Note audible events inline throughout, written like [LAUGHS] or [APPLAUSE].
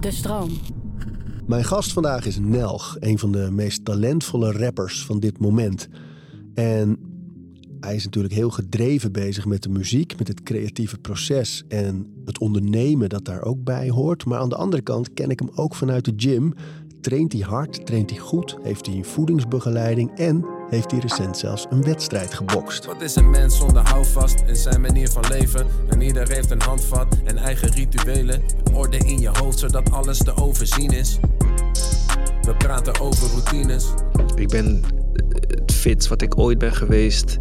De stroom. Mijn gast vandaag is Nelg, een van de meest talentvolle rappers van dit moment. En hij is natuurlijk heel gedreven bezig met de muziek, met het creatieve proces en het ondernemen dat daar ook bij hoort. Maar aan de andere kant ken ik hem ook vanuit de gym. Traint hij hard, traint hij goed, heeft hij een voedingsbegeleiding en heeft hij recent zelfs een wedstrijd gebokst. Wat is een mens zonder houvast in zijn manier van leven? En ieder heeft een handvat en eigen rituelen. Orde in je hoofd zodat alles te overzien is. We praten over routines. Ik ben het fit wat ik ooit ben geweest.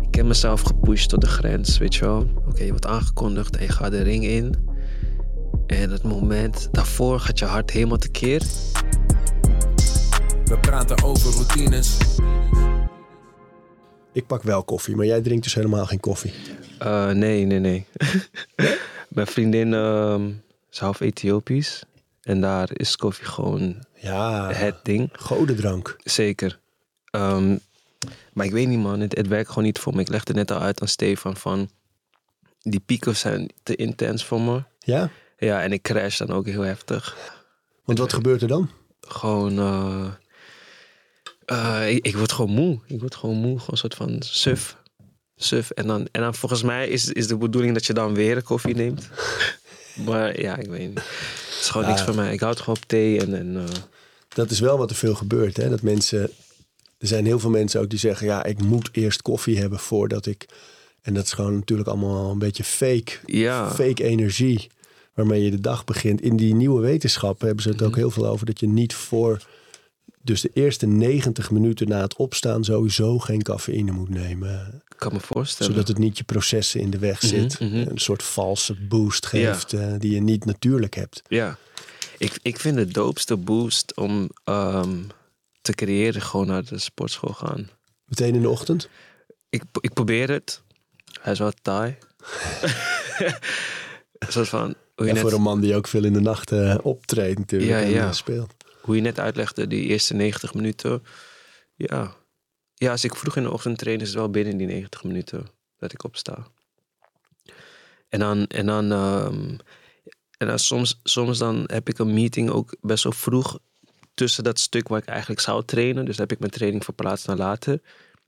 Ik heb mezelf gepusht tot de grens, weet je wel. Oké, je wordt aangekondigd en je gaat de ring in. En het moment daarvoor gaat je hart helemaal tekeer. We praten over routines. Ik pak wel koffie, maar jij drinkt dus helemaal geen koffie. Uh, nee, nee, nee. [LAUGHS] Mijn vriendin uh, is half Ethiopisch. En daar is koffie gewoon ja, het ding. Godendrank. Zeker. Um, maar ik weet niet, man. Het, het, werkt gewoon niet voor me. Ik legde net al uit aan Stefan van... Die pieken zijn te intens voor me. Ja? Ja, en ik crash dan ook heel heftig. Want wat gebeurt er dan? Gewoon... Uh, uh, ik, ik, word gewoon moe. Ik word gewoon moe. Gewoon een soort van suf. Suf. En dan, en dan volgens mij is, is de bedoeling dat je dan weer een koffie neemt. [LAUGHS] maar ja, ik weet niet. Het is gewoon ja. niks voor mij. Ik houd gewoon op thee en... en uh... Dat is wel wat er veel gebeurt, hè? Dat mensen... Er zijn heel veel mensen ook die zeggen... Ja, ik moet eerst koffie hebben voordat ik... En dat is gewoon natuurlijk allemaal een beetje fake. Ja. Fake energie waarmee je de dag begint. In die nieuwe wetenschappen hebben ze het mm -hmm. ook heel veel over... dat je niet voor dus de eerste 90 minuten na het opstaan sowieso geen cafeïne moet nemen. Ik kan me voorstellen. Zodat het niet je processen in de weg zit. Mm -hmm. Een soort valse boost geeft ja. uh, die je niet natuurlijk hebt. Ja, ik, ik vind de doopste boost om um, te creëren gewoon naar de sportschool gaan. Meteen in de ochtend? Ik, ik probeer het. Hij is wat taai. [LAUGHS] een soort van... Net... voor een man die ook veel in de nacht uh, optreedt natuurlijk ja, en ja. speelt hoe je net uitlegde, die eerste 90 minuten. Ja. ja, als ik vroeg in de ochtend train, is het wel binnen die 90 minuten dat ik opsta. En dan, en dan, um, en dan soms, soms dan heb ik een meeting ook best wel vroeg tussen dat stuk waar ik eigenlijk zou trainen. Dus heb ik mijn training verplaatst naar later.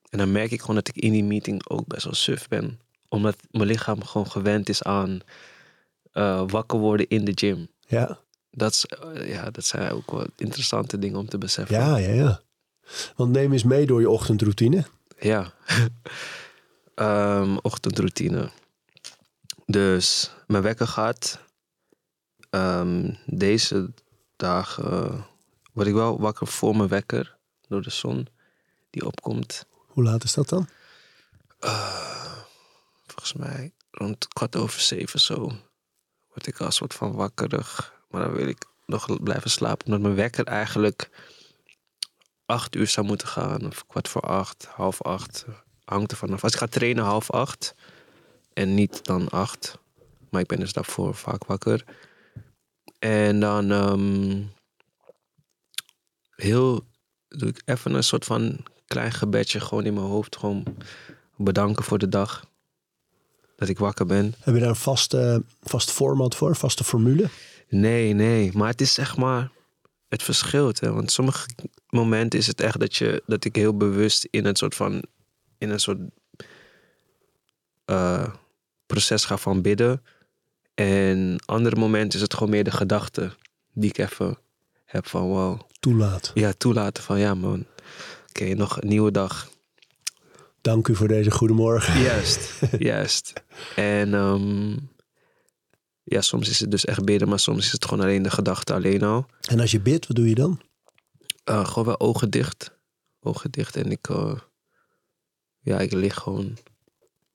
En dan merk ik gewoon dat ik in die meeting ook best wel suf ben. Omdat mijn lichaam gewoon gewend is aan uh, wakker worden in de gym. Ja dat, is, ja, dat zijn ook wel interessante dingen om te beseffen. Ja, ja, ja. Want neem eens mee door je ochtendroutine. Ja. um, [LAUGHS] ochtendroutine. Dus mijn wekker gaat. Um, deze dagen word ik wel wakker voor mijn wekker. Door de zon die opkomt. Hoe laat is dat dan? Uh, volgens mij rond kwart over zeven zo. Word ik als soort van wakkerig. Maar dan wil ik nog blijven slapen. Omdat mijn wekker eigenlijk acht uur zou moeten gaan. Of kwart voor acht, half acht. Hangt er vanaf. Als ik ga trainen, half acht. En niet dan acht. Maar ik ben dus daarvoor vaak wakker. En dan um, heel doe ik even een soort van klein gebedje gewoon in mijn hoofd. Gewoon bedanken voor de dag. Dat ik wakker ben. Heb je daar een vaste, vast format voor? Vaste formule? Nee, nee. Maar het is zeg maar... Het verschilt. Hè? Want sommige momenten is het echt dat, je, dat ik heel bewust in een soort van... In een soort uh, proces ga van bidden. En andere momenten is het gewoon meer de gedachte die ik even heb van wow. Toelaat. Ja, toelaten van ja man. Oké, okay, nog een nieuwe dag. Dank u voor deze goedemorgen. Juist, juist. [LAUGHS] En um, ja, soms is het dus echt bidden, maar soms is het gewoon alleen de gedachte alleen al. En als je bidt, wat doe je dan? Uh, gewoon wel ogen dicht. Ogen dicht en ik, uh, ja, ik lig gewoon.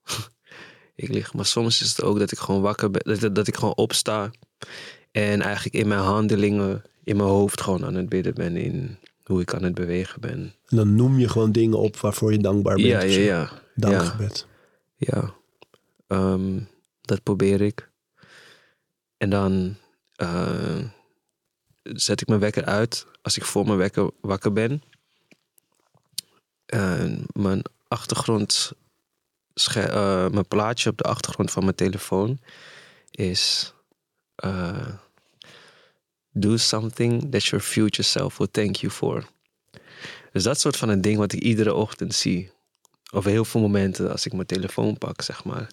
[LAUGHS] ik lig, maar soms is het ook dat ik gewoon wakker ben, dat, dat ik gewoon opsta. En eigenlijk in mijn handelingen, in mijn hoofd gewoon aan het bidden ben. In hoe ik aan het bewegen ben. En dan noem je gewoon dingen op waarvoor je dankbaar bent. Ja, ja, ja. Dankgebed. Ja. ja. Um, dat probeer ik. En dan uh, zet ik mijn wekker uit als ik voor mijn wekker wakker ben. Uh, mijn achtergrond, uh, mijn plaatje op de achtergrond van mijn telefoon is do something that your future self will thank you for. Dus dat soort van een ding wat ik iedere ochtend zie. Of heel veel momenten als ik mijn telefoon pak, zeg maar.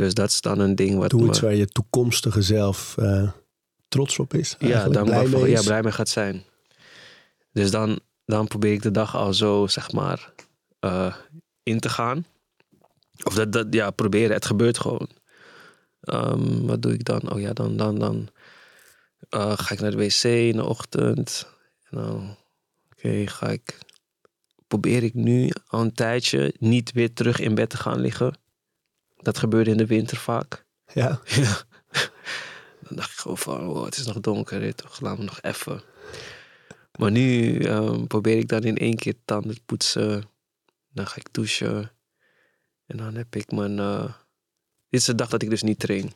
Dus dat is dan een ding wat. Doe iets waar je toekomstige zelf uh, trots op is. Ja, dan blij mee ja, blij mee gaat zijn. Dus dan, dan probeer ik de dag al zo, zeg maar, uh, in te gaan. Of dat, dat, ja, proberen. Het gebeurt gewoon. Um, wat doe ik dan? Oh ja, dan, dan, dan uh, ga ik naar de wc in de ochtend. En dan, oké, ga ik, probeer ik nu al een tijdje niet weer terug in bed te gaan liggen. Dat gebeurde in de winter vaak. Ja. ja. [LAUGHS] Dan dacht ik gewoon van, oh, het is nog donker, toch, laat me nog even. Maar nu um, probeer ik dan in één keer tanden te poetsen. Dan ga ik douchen. En dan heb ik mijn... Uh, dit is de dag dat ik dus niet train.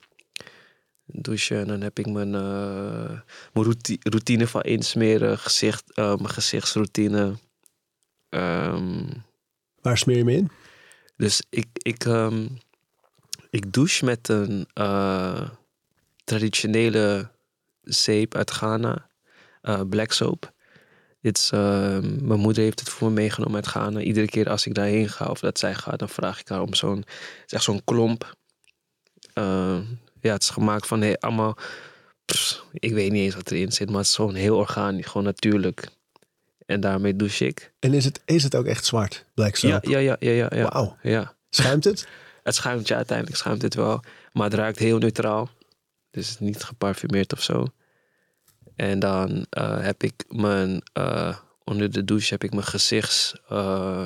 Douchen en dan heb ik mijn, uh, mijn routine, routine van insmeren, gezicht, uh, mijn gezichtsroutine. Um, Waar smeer je me in? Dus ik, ik, um, ik douche met een uh, traditionele zeep uit Ghana, black soap. Dit is, mijn moeder heeft het voor me meegenomen uit Ghana. Iedere keer als ik daarheen ga of dat zij gaat, dan vraag ik haar om zo'n, het is echt zo'n klomp. Uh, ja, het is gemaakt van hey, allemaal, ik weet niet eens wat erin zit, maar het is gewoon heel organisch, gewoon natuurlijk. En daarmee douche ik. En is het, is het ook echt zwart, black soap? Ja, ja, ja. ja, ja, ja. Wauw. Ja. Schuimt het? Het schuimt, ja, uiteindelijk schuimt het wel. Maar het ruikt heel neutraal. Dus niet geparfumeerd of zo. En dan uh, heb ik mijn, uh, onder de douche heb ik mijn gezichts, uh,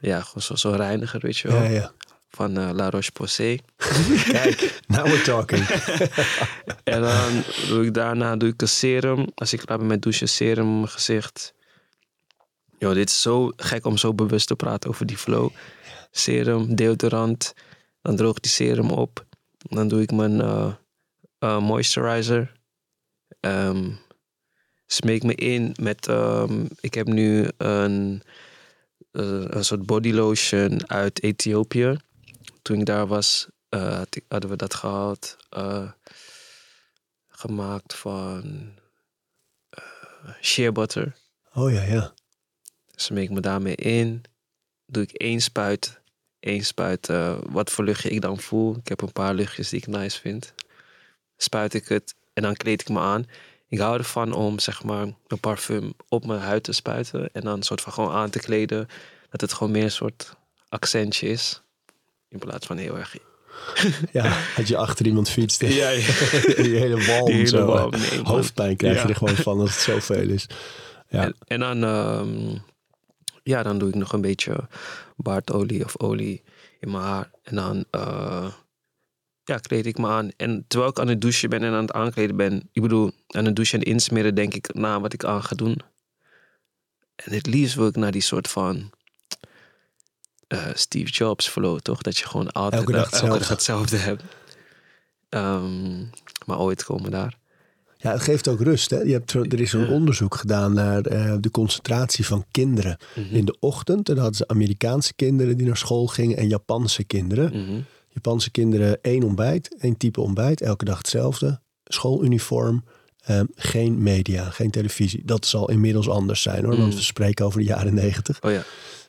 ja, gewoon zo'n zo reiniger, weet je wel. Ja, ja. Van La Roche-Posay. [LAUGHS] Kijk, now we're talking. [LAUGHS] en dan doe ik daarna doe ik een serum. Als ik klaar ben met douchen, serum mijn gezicht. Yo, dit is zo gek om zo bewust te praten over die flow. Serum, deodorant. Dan droog ik die serum op. Dan doe ik mijn uh, uh, moisturizer. Um, smeek me in met... Um, ik heb nu een, uh, een soort body lotion uit Ethiopië. Toen ik daar was, hadden we dat gehad. gemaakt van shea butter. Oh ja, ja. Smeek me daarmee in. Doe ik één spuit. Eén spuit uh, wat voor luchtje ik dan voel. Ik heb een paar luchtjes die ik nice vind. Spuit ik het en dan kleed ik me aan. Ik hou ervan om zeg maar een parfum op mijn huid te spuiten. En dan een soort van gewoon aan te kleden. Dat het gewoon meer een soort accentje is. In plaats van heel erg... [LAUGHS] Ja, dat je achter iemand fietst. Ja, ja. [LAUGHS] Die hele walm Die hele zo. walm, nee, man. Hoofdpijn krijg je er gewoon van als het zoveel is. Ja. En, en dan, ehm, ja, dan doe ik nog een beetje baardolie of olie in mijn haar. En dan uh, ja, kleed ik me aan. En terwijl ik aan het douchen ben en aan het aankleden ben, ik bedoel, aan het douchen en insmeren, denk ik na wat ik aan ga doen. En het liefst wil ik naar die soort van eh, Steve Jobs flow, toch? Dat je gewoon altijd Elke dag elke dag hetzelfde. hebt. Ehm, maar ooit komen daar. Ja, het geeft ook rust. Hè? Je hebt, er is een onderzoek gedaan naar eh, de concentratie van kinderen Mhm. in de ochtend. En dan hadden ze Amerikaanse kinderen die naar school gingen en Japanse kinderen. Mhm. Japanse kinderen één ontbijt, één type ontbijt, elke dag hetzelfde. Schooluniform, ehm, geen media, geen televisie. Dat zal inmiddels anders zijn hoor, want Mm. we spreken over de jaren negentig. Oh ja.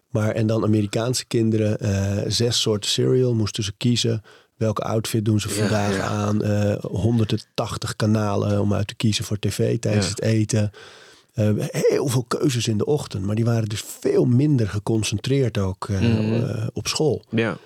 Maar en dan Amerikaanse kinderen, eh, zes soorten cereal, moesten ze kiezen. Welke outfit doen ze vandaag ja. aan? Eh 180 kanalen om uit te kiezen voor tv tijdens het eten. Eh, heel veel keuzes in de ochtend, maar die waren dus veel minder geconcentreerd ook eh, Mhm. eh, op school. Ja.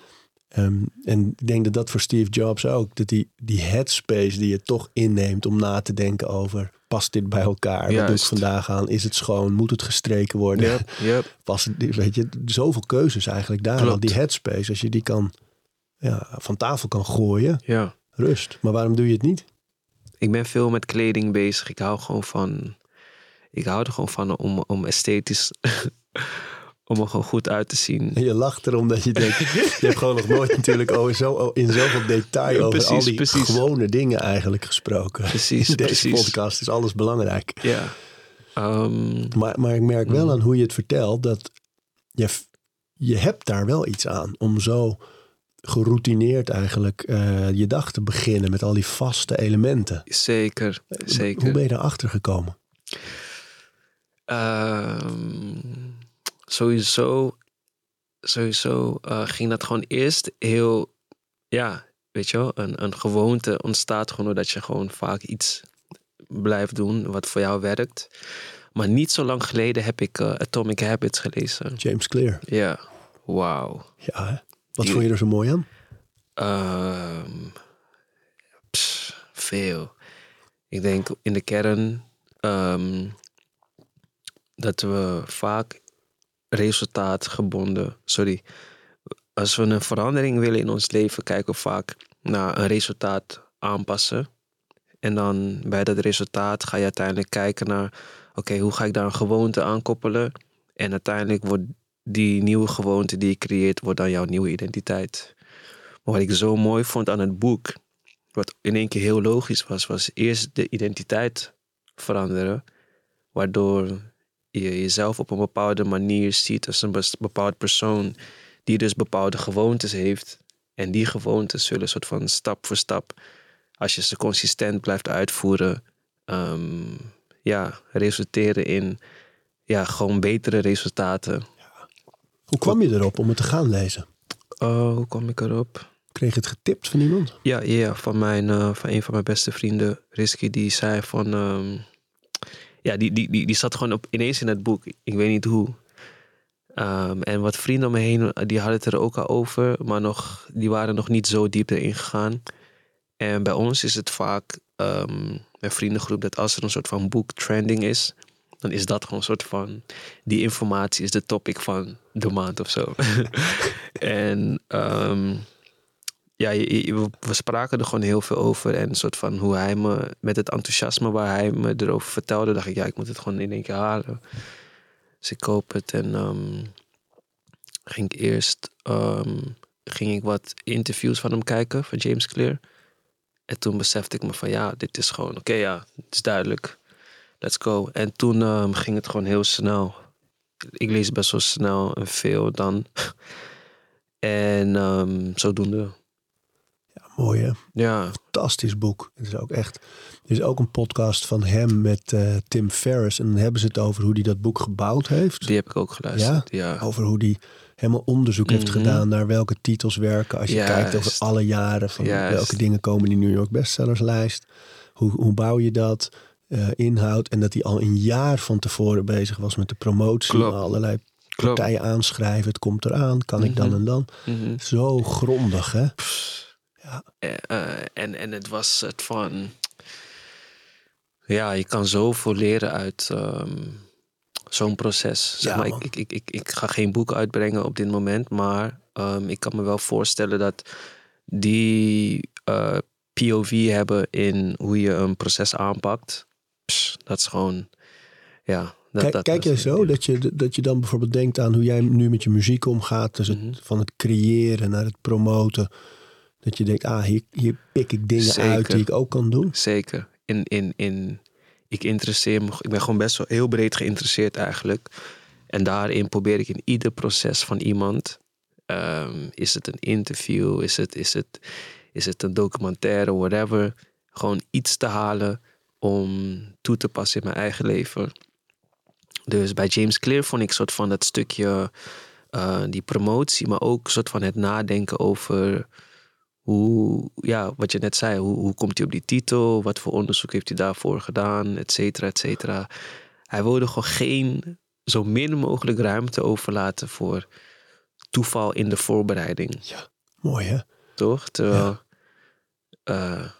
Ehm, en ik denk dat dat voor Steve Jobs ook, dat die, die headspace die je toch inneemt om na te denken over, past dit bij elkaar? Wat doe ik vandaag aan? Is het schoon? Moet het gestreken worden? Yep, yep. Pas, weet je, zoveel keuzes eigenlijk daar. Klopt. al Die headspace, als je die kan ja, van tafel kan gooien, Ja. rust. Maar waarom doe je het niet? Ik ben veel met kleding bezig. Ik hou gewoon van. Ik hou er gewoon van om, om esthetisch. [LAUGHS] om er gewoon goed uit te zien. En je lacht erom dat je denkt, [LAUGHS] je hebt gewoon nog nooit natuurlijk over zo, in zoveel detail over Precies, al die precies. gewone dingen eigenlijk gesproken. Precies, In [LAUGHS] deze precies. podcast is alles belangrijk. Ja. Ehm, Maar, maar ik merk wel Mm. aan hoe je het vertelt dat je, je hebt daar wel iets aan om zo geroutineerd eigenlijk eh, je dag te beginnen met al die vaste elementen. Zeker, zeker. Hoe ben je daarachter gekomen? Ehm, sowieso, sowieso eh, ging dat gewoon eerst heel, ja, weet je wel, een, een gewoonte ontstaat gewoon doordat je gewoon vaak iets blijft doen wat voor jou werkt. Maar niet zo lang geleden heb ik eh, Atomic Habits gelezen. James Clear. Ja, wauw. Ja, wat vond je er zo mooi aan? Ehm, pss, veel. Ik denk in de kern ehm, dat we vaak resultaatgebonden, sorry, als we een verandering willen in ons leven, kijken we vaak naar een resultaat aanpassen. En dan bij dat resultaat ga je uiteindelijk kijken naar, oké, hoe ga ik daar een gewoonte aan koppelen? En uiteindelijk wordt die nieuwe gewoonte die je creëert, wordt dan jouw nieuwe identiteit. Maar wat ik zo mooi vond aan het boek, wat in één keer heel logisch was, was eerst de identiteit veranderen. Waardoor je jezelf op een bepaalde manier ziet als een bepaald persoon die dus bepaalde gewoontes heeft. En die gewoontes zullen soort van stap voor stap, als je ze consistent blijft uitvoeren, ehm, ja, resulteren in ja, gewoon betere resultaten. Hoe kwam je erop om het te gaan lezen? Oh, hoe kwam ik erop? Kreeg je het getipt van iemand? Ja, ja van, mijn, eh, van een van mijn beste vrienden, Risky, die zei van... ehm, ja, die, die, die, die zat gewoon op, ineens in het boek. Ik weet niet hoe. Ehm, en wat vrienden om me heen, die hadden het er ook al over. Maar nog, die waren nog niet zo diep erin gegaan. En bij ons is het vaak, ehm mijn vriendengroep, dat als er een soort van boek trending is... is dat gewoon een soort van... die informatie is de topic van de maand of zo. [LAUGHS] en... ehm, ja, we spraken er gewoon heel veel over. En een soort van hoe hij me, met het enthousiasme waar hij me erover vertelde, dacht ik, ja, ik moet het gewoon in één keer halen. Dus ik koop het en ehm, ging ik eerst ehm, ging ik wat interviews van hem kijken, van James Clear. En toen besefte ik me van, ja, dit is gewoon, oké, ja, het is duidelijk. Let's go. En toen ehm, ging het gewoon heel snel. Ik lees best wel snel en veel dan. [LAUGHS] en ehm, zodoende. Mooi hè? Ja, Fantastisch boek. Het is ook echt. Er is ook een podcast van hem met eh, Tim Ferriss. En dan hebben ze het over hoe hij dat boek gebouwd heeft. die heb ik ook geluisterd. Ja, Over hoe hij helemaal onderzoek heeft Mhm. gedaan naar welke titels werken. Als je Juist. kijkt over alle jaren van Juist. welke dingen komen in die New York bestsellerslijst. Hoe, hoe bouw je dat? Eh, inhoud. En dat hij al een jaar van tevoren bezig was met de promotie. Klopt. Allerlei klopt. partijen aanschrijven. Het komt eraan. Kan ik dan Mhm. en dan? Mhm. Zo grondig hè? Eh, eh, en, en het was het van... Ja, je kan zoveel leren uit ehm, zo'n proces. Zeg Ja, maar, ik, ik, ik, ik ga geen boek uitbrengen op dit moment, maar ehm, ik kan me wel voorstellen dat die POV hebben in hoe je een proces aanpakt. Pss, dat is gewoon, ja. Dat, Kijk, dat, kijk jij zo dat je, dat je dan bijvoorbeeld denkt aan hoe jij nu met je muziek omgaat. Dus het, Mhm. van het creëren naar het promoten. Dat je denkt, ah, hier, hier pik ik dingen Zeker. uit die ik ook kan doen. Zeker. In, in, in, ik interesseer me, ik ben gewoon best wel heel breed geïnteresseerd eigenlijk. En daarin probeer ik in ieder proces van iemand, ehm, is het een interview, is het, is, het, is het een documentaire, whatever, gewoon iets te halen om toe te passen in mijn eigen leven. Dus bij James Clear vond ik soort van dat stukje, eh, die promotie, maar ook soort van het nadenken over hoe, ja, wat je net zei, hoe, hoe komt hij op die titel? Wat voor onderzoek heeft hij daarvoor gedaan? Et cetera, et cetera. Hij wilde gewoon geen, zo min mogelijk ruimte overlaten voor toeval in de voorbereiding, Mooi hè? toch? Terwijl, eh,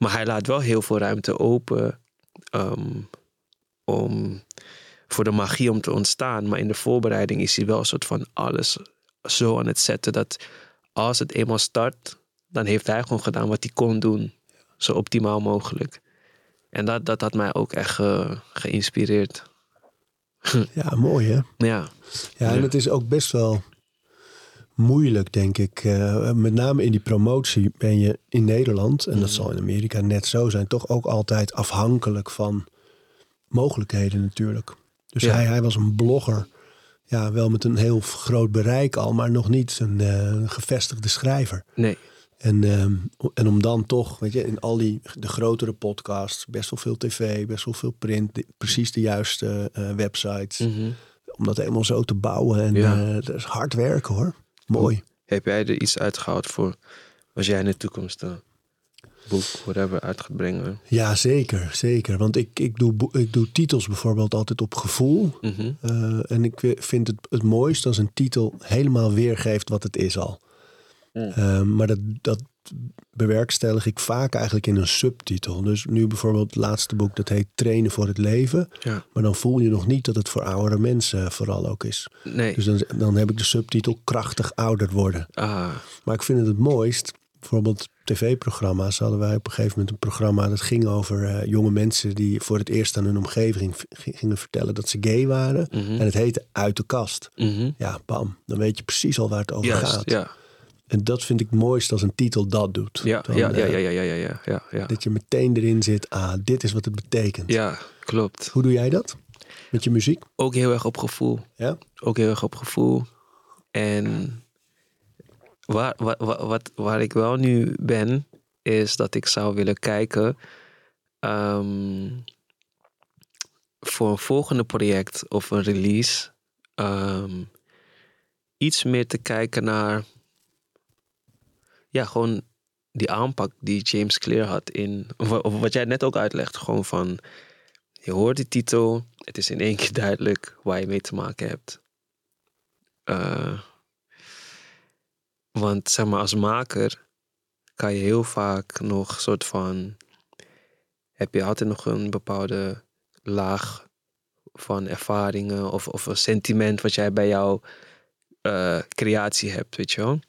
maar hij laat wel heel veel ruimte open ehm, om, voor de magie om te ontstaan. Maar in de voorbereiding is hij wel een soort van alles zo aan het zetten dat als het eenmaal start, dan heeft hij gewoon gedaan wat hij kon doen. Zo optimaal mogelijk. En dat, dat had mij ook echt eh, geïnspireerd. [LAUGHS] Ja, mooi hè? Ja, Ja, en Ja. het is ook best wel moeilijk, denk ik. Eh, met name in die promotie ben je in Nederland, en dat Mhm. zal in Amerika net zo zijn, toch ook altijd afhankelijk van mogelijkheden natuurlijk. Dus Ja. hij, hij was een blogger ja, wel met een heel groot bereik al, maar nog niet een eh, gevestigde schrijver. Nee. En, ehm, en om dan toch, weet je, in al die de grotere podcasts, best wel veel tv, best wel veel print, precies de juiste eh, websites. Mhm. Om dat helemaal zo te bouwen. En Ja. eh, dat is hard werken hoor. Mooi. Heb jij er iets uitgehaald voor als jij in de toekomst een boek, whatever, uit gaat brengen? Ja, zeker, zeker. Want ik, ik, doe, ik doe titels bijvoorbeeld altijd op gevoel. Mhm. Eh, en ik vind het het mooist als een titel helemaal weergeeft wat het is al. Mm. Eh, maar dat, dat bewerkstellig ik vaak eigenlijk in een subtitel. Dus nu bijvoorbeeld het laatste boek, dat heet Trainen voor het leven. Ja. Maar dan voel je nog niet dat het voor oudere mensen vooral ook is. Nee. Dus dan, dan heb ik de subtitel Krachtig ouder worden. Ah, Maar ik vind het het mooist. Bijvoorbeeld tv-programma's hadden wij op een gegeven moment een programma dat ging over eh, jonge mensen die voor het eerst aan hun omgeving gingen vertellen dat ze gay waren. mhm. En het heette Uit de kast. Mhm. Ja, bam. Dan weet je precies al waar het over Juist, gaat. ja. En dat vind ik het mooist als een titel dat doet. Ja, Dan, ja, ja, eh, ja, ja, ja, ja, ja, ja. Dat je meteen erin zit, ah, dit is wat het betekent. Ja, klopt. Hoe doe jij dat? Met je muziek? Ook heel erg op gevoel. Ja? Ook heel erg op gevoel. En waar, waar, waar, wat, waar ik wel nu ben, is dat ik zou willen kijken ehm, voor een volgende project of een release. ehm, iets meer te kijken naar, ja, gewoon die aanpak die James Clear had in, wa- wat jij net ook uitlegt, gewoon van, je hoort die titel, het is in één keer duidelijk waar je mee te maken hebt. Eh, want zeg maar, als maker kan je heel vaak nog soort van. Heb je altijd nog een bepaalde laag van ervaringen of, of een sentiment wat jij bij jouw eh, creatie hebt, weet je wel.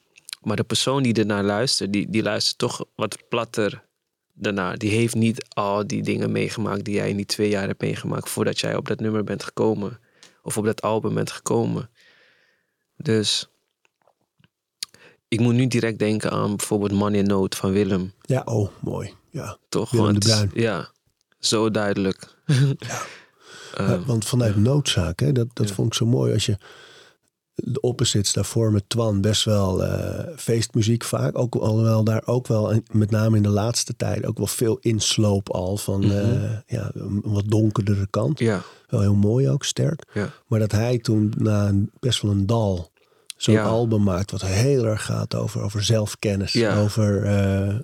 Maar de persoon die ernaar luistert, die, die luistert toch wat platter daarnaar. Die heeft niet al die dingen meegemaakt die jij in die twee jaar hebt meegemaakt voordat jij op dat nummer bent gekomen. Of op dat album bent gekomen. Dus ik moet nu direct denken aan bijvoorbeeld Man in Nood van Willem. Ja, oh, mooi. Ja. Toch? Willem Want- de Bruin. Ja, zo duidelijk. Ja, [LAUGHS] Ehm, want vanuit noodzaak, hè, dat, dat vond ik zo mooi. Als je de opposites daarvoor met Twan best wel eh, feestmuziek vaak. Ook, alhoewel daar ook wel, met name in de laatste tijd, ook wel veel insloop al van Mhm. eh, ja, een wat donkerdere kant. ja, Wel heel mooi ook, sterk. ja, Maar dat hij toen na een, best wel een dal zo'n Ja. album maakt wat heel erg gaat over, over zelfkennis. Ja. Over eh,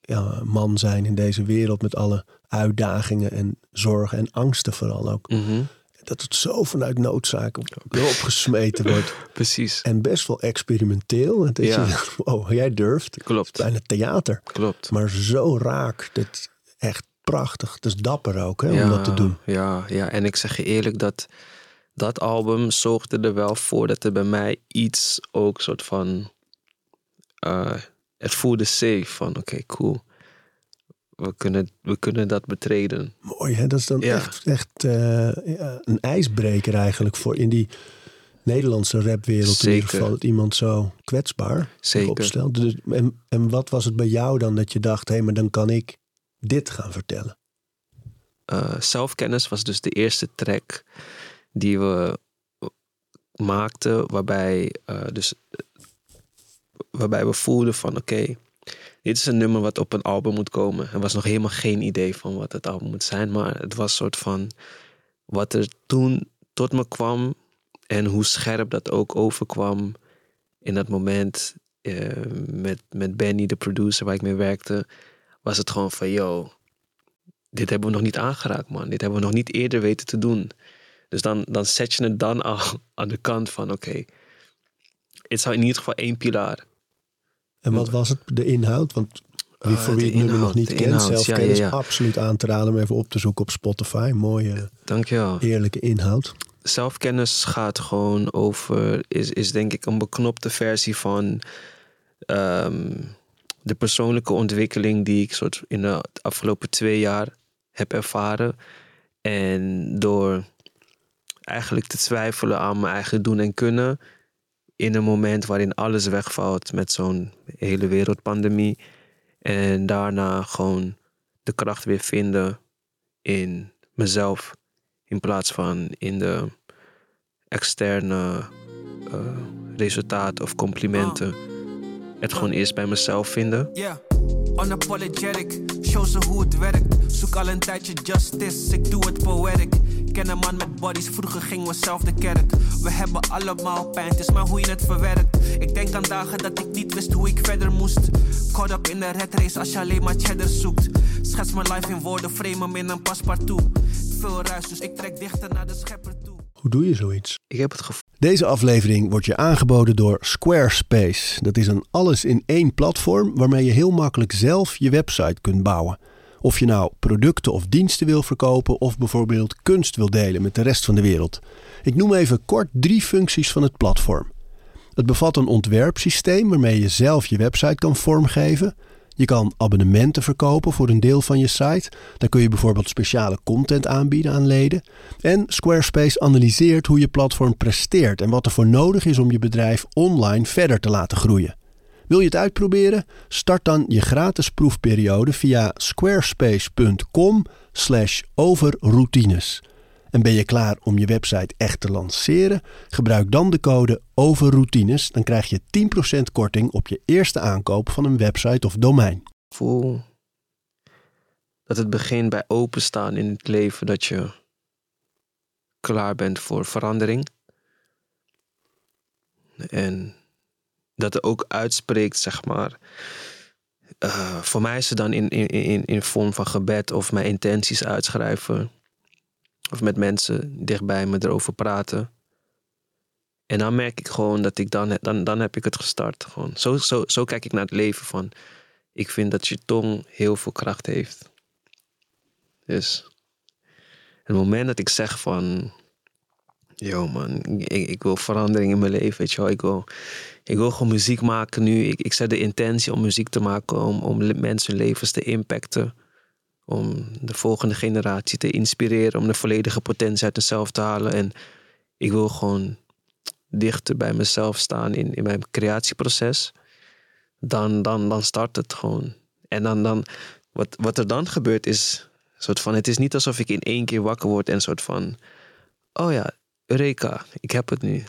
ja, man zijn in deze wereld met alle uitdagingen en zorgen en angsten vooral ook. mhm, Dat het zo vanuit noodzaak op- gesmeten wordt. [LAUGHS] precies. En best wel experimenteel. Ja. je, [LAUGHS] oh, jij durft. Klopt, Bijna theater. klopt. Maar zo raak. Dat echt prachtig. Het is dapper ook hè, om dat te doen. Ja, ja, en ik zeg je eerlijk dat dat album zorgde er wel voor dat er bij mij iets ook soort van. eh, het voelde safe van oké, cool. We kunnen, we kunnen dat betreden. Mooi hè. Dat is dan Ja. echt, echt eh, een ijsbreker eigenlijk voor in die Nederlandse rapwereld. In ieder geval dat iemand zo kwetsbaar Zeker. opstelt. Dus, en, en wat was het bij jou dan dat je dacht, hé, maar dan kan ik dit gaan vertellen? Eh, Zelfkennis was dus de eerste track die we maakten, waarbij, eh, dus, waarbij we voelden van oké, dit is een nummer wat op een album moet komen. Er was nog helemaal geen idee van wat het album moet zijn, maar het was een soort van wat er toen tot me kwam en hoe scherp dat ook overkwam in dat moment eh, met, met Benny, de producer waar ik mee werkte, was het gewoon van yo, dit hebben we nog niet aangeraakt, man. Dit hebben we nog niet eerder weten te doen. Dus dan, dan zet je het dan al [LAUGHS] aan de kant van, oké, het zou in ieder geval één pilaar. En wat was het, de inhoud? Want wie Eh, voor wie het nummer nog niet kent, ja, zelfkennis, ja, ja. absoluut aan te raden om even op te zoeken op Spotify. Mooie, Dankjewel. eerlijke inhoud. Zelfkennis gaat gewoon over, is, is denk ik een beknopte versie van ehm, de persoonlijke ontwikkeling die ik soort in de afgelopen twee jaar heb ervaren. En door eigenlijk te twijfelen aan mijn eigen doen en kunnen. In een moment waarin alles wegvalt met zo'n hele wereldpandemie. En daarna gewoon de kracht weer vinden in mezelf. In plaats van in de externe eh, resultaten of complimenten. Het gewoon eerst bij mezelf vinden. Yeah, unapologetic. Show ze hoe het werkt. Zoek al een tijdje justice, ik doe het poetic. Ken een man met bodies, vroeger gingen we zelf de kerk. We hebben allemaal pijn, het is maar hoe je het verwerkt. Ik denk aan dagen dat ik niet wist hoe ik verder moest. Caught up in de red race als je alleen maar cheddar zoekt. Schets mijn life in woorden, frame hem in een paspartout. Veel ruis, dus ik trek dichter naar de schepper toe. Hoe doe je zoiets? Ik heb het gevoel. Deze aflevering wordt je aangeboden door Squarespace. Dat is een alles-in-één platform waarmee je heel makkelijk zelf je website kunt bouwen. Of je nou producten of diensten wil verkopen of bijvoorbeeld kunst wil delen met de rest van de wereld. Ik noem even kort drie functies van het platform. Het bevat een ontwerpsysteem waarmee je zelf je website kan vormgeven. Je kan abonnementen verkopen voor een deel van je site. Dan kun je bijvoorbeeld speciale content aanbieden aan leden. En Squarespace analyseert hoe je platform presteert en wat er voor nodig is om je bedrijf online verder te laten groeien. Wil je het uitproberen? Start dan je gratis proefperiode via squarespace.com/overroutines. En ben je klaar om je website echt te lanceren? Gebruik dan de code OVERROUTINES. Dan krijg je 10% korting op je eerste aankoop van een website of domein. gevoel dat het begint bij openstaan in het leven dat je klaar bent voor verandering. En dat er ook uitspreekt, zeg maar. eh, voor mij is het dan in, in, in, in vorm van gebed of mijn intenties uitschrijven. Of met mensen dichtbij me erover praten. En dan merk ik gewoon dat ik dan, dan, dan heb ik het gestart. Gewoon. Zo, zo, zo kijk ik naar het leven van ik vind dat je tong heel veel kracht heeft. Dus het moment dat ik zeg van, yo man, ik, ik wil verandering in mijn leven, weet je wel. Ik wil, ik wil gewoon muziek maken nu. Ik, ik zet de intentie om muziek te maken, om, om mensen levens te impacten. Om de volgende generatie te inspireren, om de volledige potentie uit mezelf te halen. En ik wil gewoon dichter bij mezelf staan in, in mijn creatieproces dan, dan, dan start het gewoon. En dan, dan wat, wat er dan gebeurt is, soort van, het is niet alsof ik in één keer wakker word en soort van, oh ja, Eureka, ik heb het nu.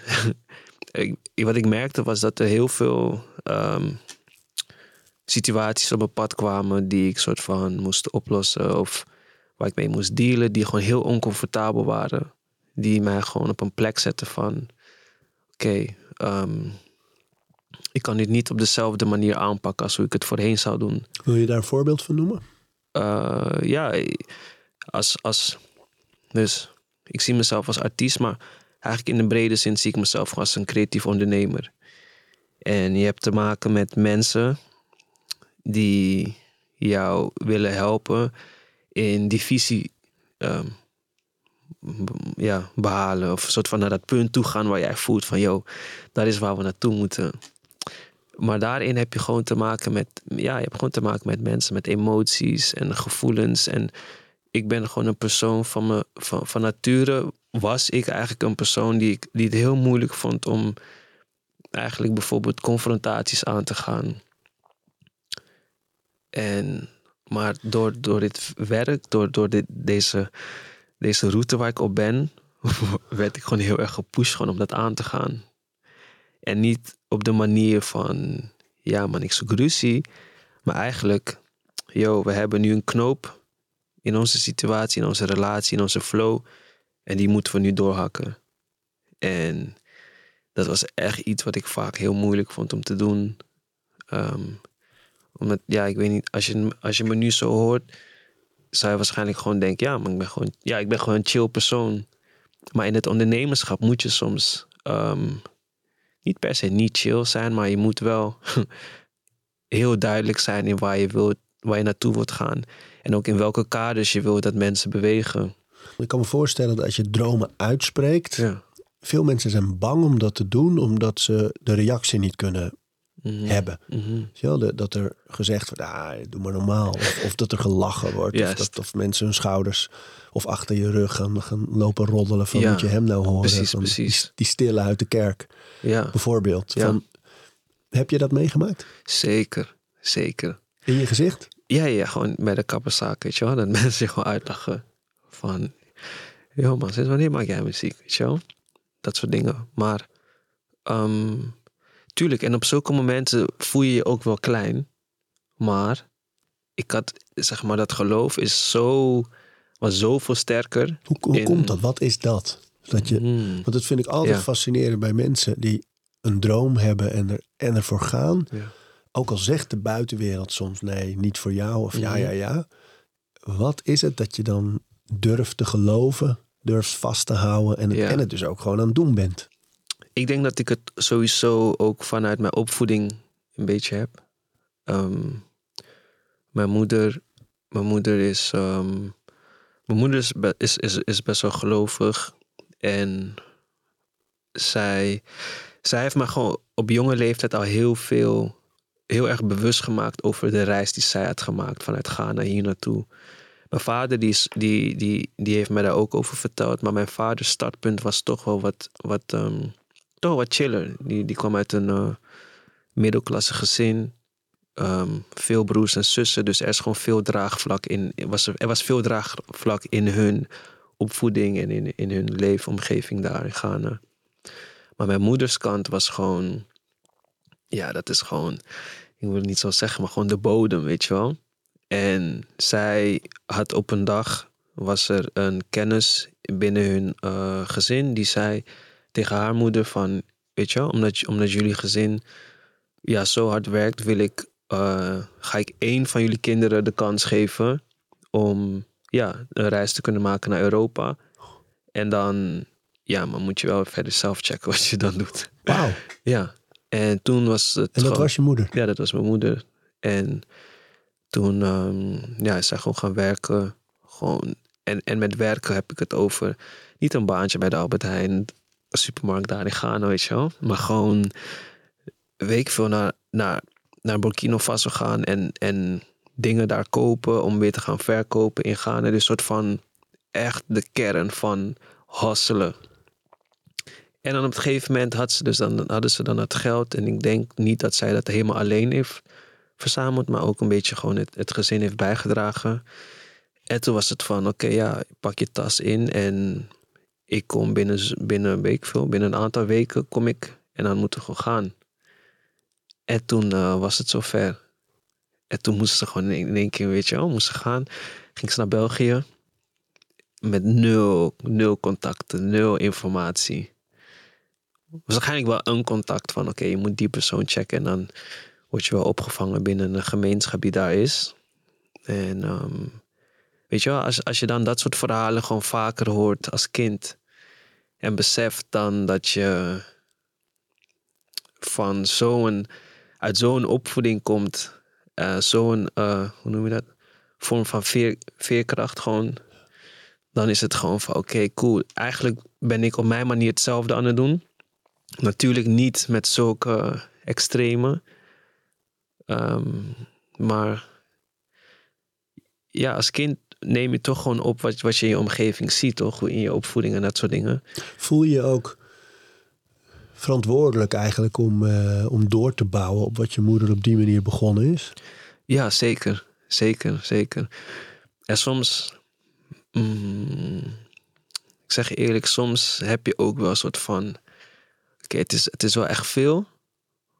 [LAUGHS] wat ik merkte was dat er heel veel ehm, situaties op mijn pad kwamen die ik soort van moest oplossen of waar ik mee moest dealen, die gewoon heel oncomfortabel waren. Die mij gewoon op een plek zetten van, oké, ehm, ik kan dit niet op dezelfde manier aanpakken als hoe ik het voorheen zou doen. Wil je daar een voorbeeld van noemen? Eh, ja, als, als. Dus ik zie mezelf als artiest, maar eigenlijk in de brede zin zie ik mezelf gewoon als een creatief ondernemer. En je hebt te maken met mensen die jou willen helpen in die visie ehm, ja, behalen. Of een soort van naar dat punt toe gaan waar jij voelt van, yo, dat is waar we naartoe moeten. Maar daarin heb je gewoon te maken met, ja, je hebt gewoon te maken met mensen, met emoties en gevoelens. En ik ben gewoon een persoon van, me, van, van nature, was ik eigenlijk een persoon die, die het heel moeilijk vond om eigenlijk bijvoorbeeld confrontaties aan te gaan. En, maar door, door dit werk, door, door dit, deze, deze route waar ik op ben, [LAUGHS] werd ik gewoon heel erg gepusht gewoon om dat aan te gaan. En niet op de manier van, ja man, ik zoek ruzie. Maar eigenlijk, yo, we hebben nu een knoop in onze situatie, in onze relatie, in onze flow. En die moeten we nu doorhakken. En dat was echt iets wat ik vaak heel moeilijk vond om te doen. Ehm, omdat, ja, ik weet niet, als je, als je me nu zo hoort, zou je waarschijnlijk gewoon denken, ja, maar ik ben gewoon, ja, ik ben gewoon een chill persoon. Maar in het ondernemerschap moet je soms ehm, niet per se niet chill zijn, maar je moet wel [LAUGHS] heel duidelijk zijn in waar je, wilt, waar je naartoe wilt gaan. En ook in welke kaders je wilt dat mensen bewegen. Ik kan me voorstellen dat als je dromen uitspreekt, Ja. veel mensen zijn bang om dat te doen, omdat ze de reactie niet kunnen Mhm. hebben. De- dat er gezegd wordt, ah, doe maar normaal. Of, of dat er gelachen wordt. Of, dat, of mensen hun schouders of achter je rug gaan, gaan lopen roddelen van Ja, moet je hem nou horen. precies, van precies. Die, die stille uit de kerk, Ja, bijvoorbeeld. Ja. Van, heb je dat meegemaakt? zeker. Zeker. In je gezicht? Ja, ja, gewoon bij de kapperszaak, weet je wel. Dat [LAUGHS] mensen zich gewoon uitlachen van... Yo man, sinds wanneer maak jij muziek, weet je wel? dat soort dingen. Maar ehm, tuurlijk, en op zulke momenten voel je je ook wel klein. Maar ik had, zeg maar, dat geloof is zo, was zoveel sterker. Hoe, hoe in- komt dat? Wat is dat? Dat je, Hmm, want dat vind ik altijd Ja. fascinerend bij mensen die een droom hebben en, er, en ervoor gaan. ja. Ook al zegt de buitenwereld soms nee, niet voor jou of ja, Mhm. ja, ja. Wat is het dat je dan durft te geloven, durft vast te houden en het, Ja. en het dus ook gewoon aan het doen bent? Ik denk dat ik het sowieso ook vanuit mijn opvoeding een beetje heb. Ehm, mijn moeder, mijn moeder is, ehm, mijn moeder is, is, is, is best wel gelovig. En zij, zij heeft me gewoon op jonge leeftijd al heel veel, heel erg bewust gemaakt over de reis die zij had gemaakt vanuit Ghana hier naartoe. Mijn vader die, die, die, die heeft mij daar ook over verteld. Maar mijn vaders startpunt was toch wel wat, wat, ehm, toch wat chiller. Die, die kwam uit een eh, middelklasse gezin. Ehm, veel broers en zussen. Dus er is gewoon veel draagvlak in. Er was, er was veel draagvlak in hun opvoeding en in, in hun leefomgeving daar in Ghana. Maar mijn moeders kant was gewoon. Ja, dat is gewoon. Ik wil het niet zo zeggen, maar gewoon de bodem, weet je wel. En zij had op een dag. Was er een kennis binnen hun eh, gezin die zei tegen haar moeder van, weet je wel, omdat, omdat jullie gezin ja, zo hard werkt, wil ik, eh, ga ik één van jullie kinderen de kans geven om ja, een reis te kunnen maken naar Europa. En dan, ja, maar moet je wel verder zelf checken [LAUGHS] wat je dan doet. Wauw. [LAUGHS] Ja, en toen was het En dat gewoon- was je moeder. ja, dat was mijn moeder. En toen ehm, ja, is zij gewoon gaan werken. Gewoon, en, en met werken heb ik het over niet een baantje bij de Albert Heijn, supermarkt daar in Ghana, weet je wel. Maar gewoon, weet ik veel, naar, naar, naar Burkina Faso gaan en, en dingen daar kopen om weer te gaan verkopen in Ghana. Dus soort van echt de kern van hustelen. En dan op een gegeven moment had ze dus dan, hadden ze dan het geld. En ik denk niet dat zij dat helemaal alleen heeft verzameld, maar ook een beetje gewoon het, het gezin heeft bijgedragen. En toen was het van, oké, ja, pak je tas in en ik kom binnen, binnen een week veel, binnen een aantal weken kom ik en dan moeten we gewoon gaan. En toen eh, was het zover. En toen moesten ze gewoon in, in één keer, weet je wel, moesten gaan. Ging ze naar België met nul, nul contacten, nul informatie waarschijnlijk wel een contact van oké, je moet die persoon checken en dan word je wel opgevangen binnen een gemeenschap die daar is. En ehm, weet je wel, als, als je dan dat soort verhalen gewoon vaker hoort als kind en beseft dan dat je van zo'n, uit zo'n opvoeding komt, eh, zo'n, eh, hoe noem je dat, vorm van veer, veerkracht gewoon, dan is het gewoon van oké, cool. Eigenlijk ben ik op mijn manier hetzelfde aan het doen. Natuurlijk niet met zulke extreme. Ehm, maar ja, als kind neem je toch gewoon op wat, wat je in je omgeving ziet, toch? In je opvoeding en dat soort dingen. Voel je je ook verantwoordelijk eigenlijk om, eh, om door te bouwen op wat je moeder op die manier begonnen is? Ja, zeker. Zeker, zeker. En soms, mm, ik zeg je eerlijk, soms heb je ook wel een soort van, oké, het, is, het is wel echt veel,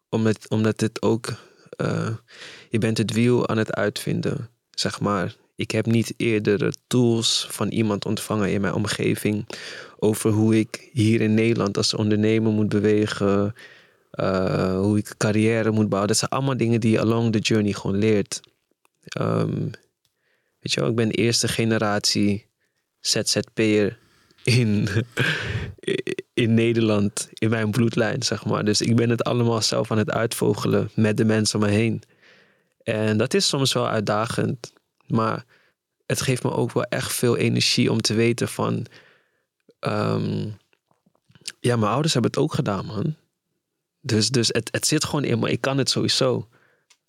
omdat, omdat het ook, eh, je bent het wiel aan het uitvinden, zeg maar. Ik heb niet eerder tools van iemand ontvangen in mijn omgeving over hoe ik hier in Nederland als ondernemer moet bewegen, eh, hoe ik carrière moet bouwen. Dat zijn allemaal dingen die je along the journey gewoon leert. Ehm, weet je wel, ik ben eerste generatie ZZP'er in, [LAUGHS] in Nederland, in mijn bloedlijn, zeg maar. Dus ik ben het allemaal zelf aan het uitvogelen met de mensen om me heen. En dat is soms wel uitdagend, maar het geeft me ook wel echt veel energie om te weten van... ehm, ja, mijn ouders hebben het ook gedaan, man. Dus, dus het, het zit gewoon in me. Ik kan het sowieso.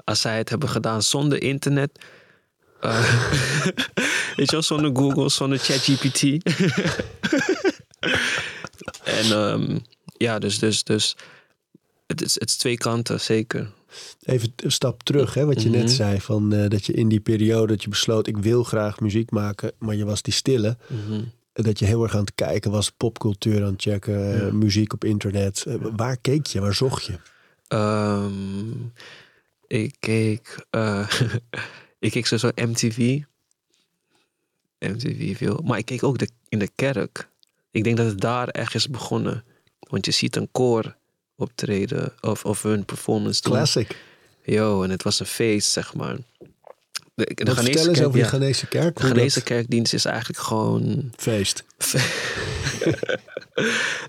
Als zij het hebben gedaan zonder internet. eh, [LAUGHS] weet je wel, zonder Google, zonder ChatGPT. [LAUGHS] en ehm, ja, dus, dus, dus het is, het is twee kanten, zeker. Even een stap terug, hè, wat je net Mhm. zei. Van, eh, dat je in die periode dat je besloot, ik wil graag muziek maken, maar je was die stille. Mhm. dat je heel erg aan het kijken was, popcultuur aan het checken, eh, Ja. muziek op internet. Eh, waar keek je? Waar zocht je? Ehm, ik keek, [LAUGHS] ik keek sowieso MTV. MTV veel. Maar ik keek ook de, in de kerk. Ik denk dat het daar echt is begonnen. Want je ziet een koor optreden of, of hun performance doen. Classic. Yo, en het was een feest, zeg maar. De, de Wat vertel eens kerk- over ja, de Ghanese kerk. de Ghanese kerkdienst is eigenlijk gewoon Feest. [LAUGHS]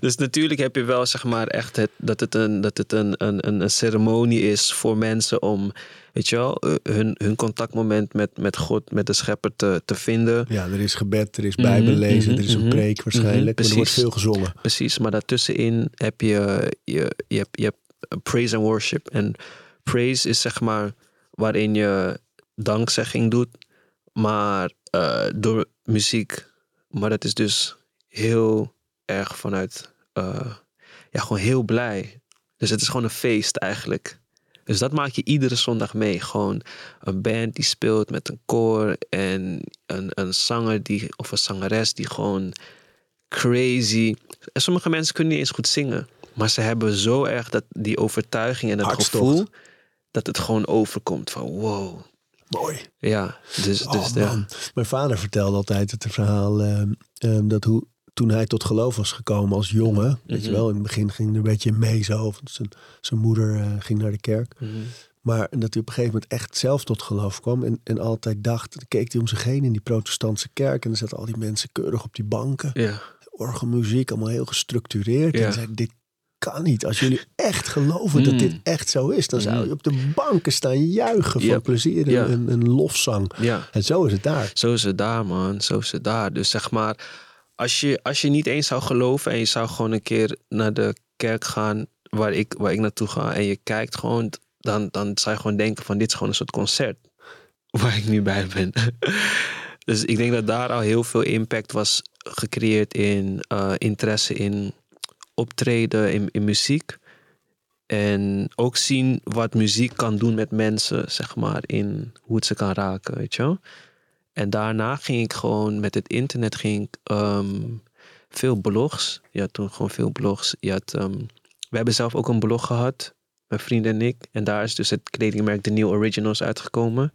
dus natuurlijk heb je wel zeg maar echt het, dat het, een, dat het een, een, een ceremonie is voor mensen om, weet je wel, eh, hun, hun contactmoment met, met God, met de schepper te, te vinden. Ja, er is gebed, er is Mhm, bijbellezen, mhm, er is een mhm, preek waarschijnlijk. maar er wordt veel gezongen. Precies, maar daartussenin heb je, je, je, hebt, je hebt praise and worship. En praise is zeg maar waarin je dankzegging doet, maar eh, door muziek. Maar dat is dus heel erg vanuit, eh, ja, gewoon heel blij. Dus het is gewoon een feest eigenlijk. Dus dat maak je iedere zondag mee. Gewoon een band die speelt met een koor en een, een zanger die, of een zangeres die gewoon crazy. En sommige mensen kunnen niet eens goed zingen. Maar ze hebben zo erg dat, die overtuiging en het Hartstocht. gevoel dat het gewoon overkomt van wow. Mooi. Ja, dus, Oh, dus ja. Mijn vader vertelde altijd het verhaal ehm, ehm, dat hoe, toen hij tot geloof was gekomen als jongen, weet je Mhm. wel, in het begin ging hij er een beetje mee zo. want Zijn, zijn moeder eh, ging naar de kerk. Mhm. Maar dat hij op een gegeven moment echt zelf tot geloof kwam. En, en altijd dacht, dan keek hij om zich heen in die protestantse kerk. En dan zaten al die mensen keurig op die banken. Ja, Orgelmuziek, allemaal heel gestructureerd. Ja. En zei, dit kan niet. Als jullie echt geloven dat Mm. dit echt zo is, dan zou Mhm. je op de banken staan juichen van plezier en een, een lofzang. En zo is het daar. Zo is het daar, man. Zo is het daar. Dus zeg maar, als je, als je niet eens zou geloven en je zou gewoon een keer naar de kerk gaan waar ik, waar ik naartoe ga en je kijkt gewoon, dan, dan zou je gewoon denken van dit is gewoon een soort concert [LAUGHS] waar ik nu bij ben. [LAUGHS] dus ik denk dat daar al heel veel impact was gecreëerd in eh, interesse in optreden, in, in muziek. En ook zien wat muziek kan doen met mensen, zeg maar, in hoe het ze kan raken, weet je wel. En daarna ging ik gewoon met het internet ging ik, ehm, veel blogs. Had toen gewoon veel blogs. Je ehm, we hebben zelf ook een blog gehad, mijn vrienden en ik. En daar is dus het kledingmerk The New Originals uitgekomen.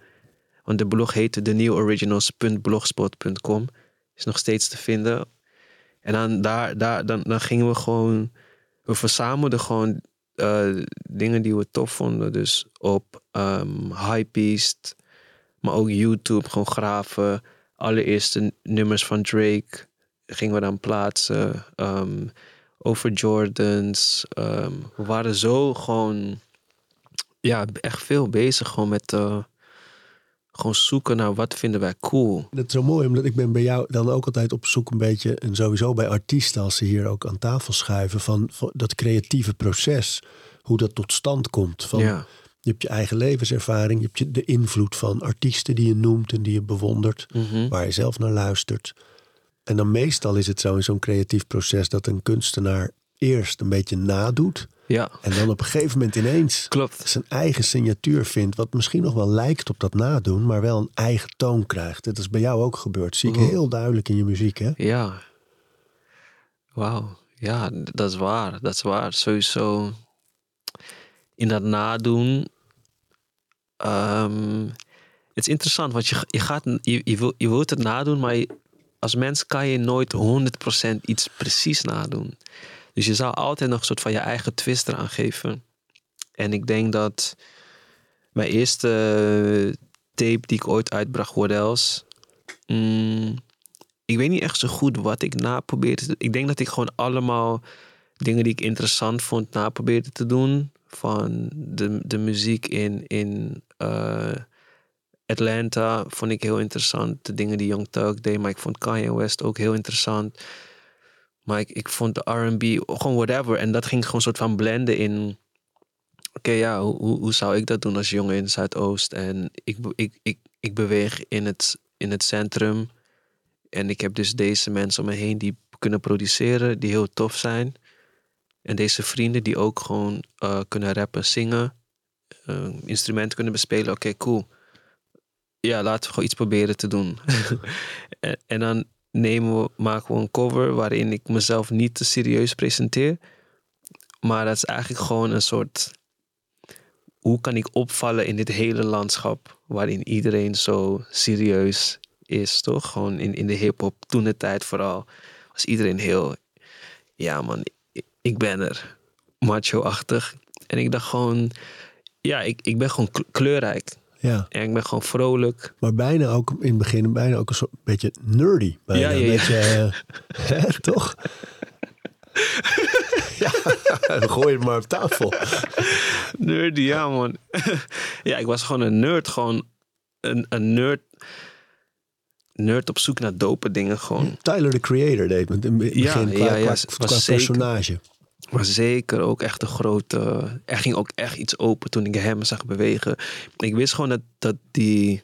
Want de blog heette theneworiginals.blogspot.com. Is nog steeds te vinden. En dan, daar, daar, dan, dan gingen we gewoon... We verzamelden gewoon eh, dingen die we tof vonden. Dus op um, Hypebeast, maar ook YouTube, gewoon graven. Allereerste nummers van Drake gingen we dan plaatsen. Ehm, over Jordans. Ehm, we waren zo gewoon, ja, echt veel bezig gewoon met eh, gewoon zoeken naar wat vinden wij cool. Dat is zo mooi, omdat ik ben bij jou dan ook altijd op zoek een beetje... en sowieso bij artiesten, als ze hier ook aan tafel schuiven... van, van dat creatieve proces, hoe dat tot stand komt. Van, ja, Je hebt je eigen levenservaring, je hebt je, de invloed van artiesten die je noemt... en die je bewondert, Mhm. waar je zelf naar luistert. En dan meestal is het zo in zo'n creatief proces... dat een kunstenaar eerst een beetje nadoet... ja, en dan op een gegeven moment ineens klopt. zijn eigen signatuur vindt, wat misschien nog wel lijkt op dat nadoen, maar wel een eigen toon krijgt. Dat is bij jou ook gebeurd. Zie ik Mhm. heel duidelijk in je muziek, hè? Ja. Wauw. Ja, dat is waar. Dat is waar. Sowieso in dat nadoen. ehm, het is interessant, want je, je, gaat, je, je, wil, je wilt het nadoen, maar je- als mens kan je nooit 100% iets precies nadoen. Dus je zou altijd nog een soort van je eigen twist eraan geven. En ik denk dat mijn eerste tape die ik ooit uitbracht, What Else? mm, ik weet niet echt zo goed wat ik na probeerde. Ik denk dat ik gewoon allemaal dingen die ik interessant vond na probeerde te doen. Van de, de muziek in, in eh, Atlanta vond ik heel interessant. De dingen die Young Thug deed. Maar ik vond Kanye West ook heel interessant. Maar ik, ik vond de R&B, gewoon whatever. En dat ging gewoon soort van blenden in... Oké, ja, hoe, hoe, zou ik dat doen als jongen in Zuidoost? En ik, ik, ik, ik beweeg in het, in het centrum. En ik heb dus deze mensen om me heen die kunnen produceren, die heel tof zijn. En deze vrienden die ook gewoon eh, kunnen rappen, zingen, eh, instrumenten kunnen bespelen. Oké, cool. Ja, laten we gewoon iets proberen te doen. [LAUGHS] en, en dan we, maken we een cover waarin ik mezelf niet te serieus presenteer. Maar dat is eigenlijk gewoon een soort. Hoe kan ik opvallen in dit hele landschap waarin iedereen zo serieus is, toch? Gewoon in, in de hip-hop, toen de tijd vooral, was iedereen heel. Ja, man, ik, ik ben er. Macho-achtig. En ik dacht gewoon. Ja, ik, ik ben gewoon kleurrijk. Ja, En ik ben gewoon vrolijk. maar bijna ook in het begin bijna ook een soort beetje nerdy. Bijna. Ja, ja, ja. Een beetje, eh, [LAUGHS] hè, toch? ja, [LAUGHS] gooi het maar op tafel. Nerdy, ja man. [LAUGHS] ja, ik was gewoon een nerd. Gewoon een, een nerd. Nerd op zoek naar dope dingen gewoon. Tyler, the Creator, deed het in het Ja, begin qua, ja, ja, qua, was qua zeker. personage. Maar zeker ook echt een grote... Er ging ook echt iets open toen ik hem zag bewegen. Ik wist gewoon dat, dat die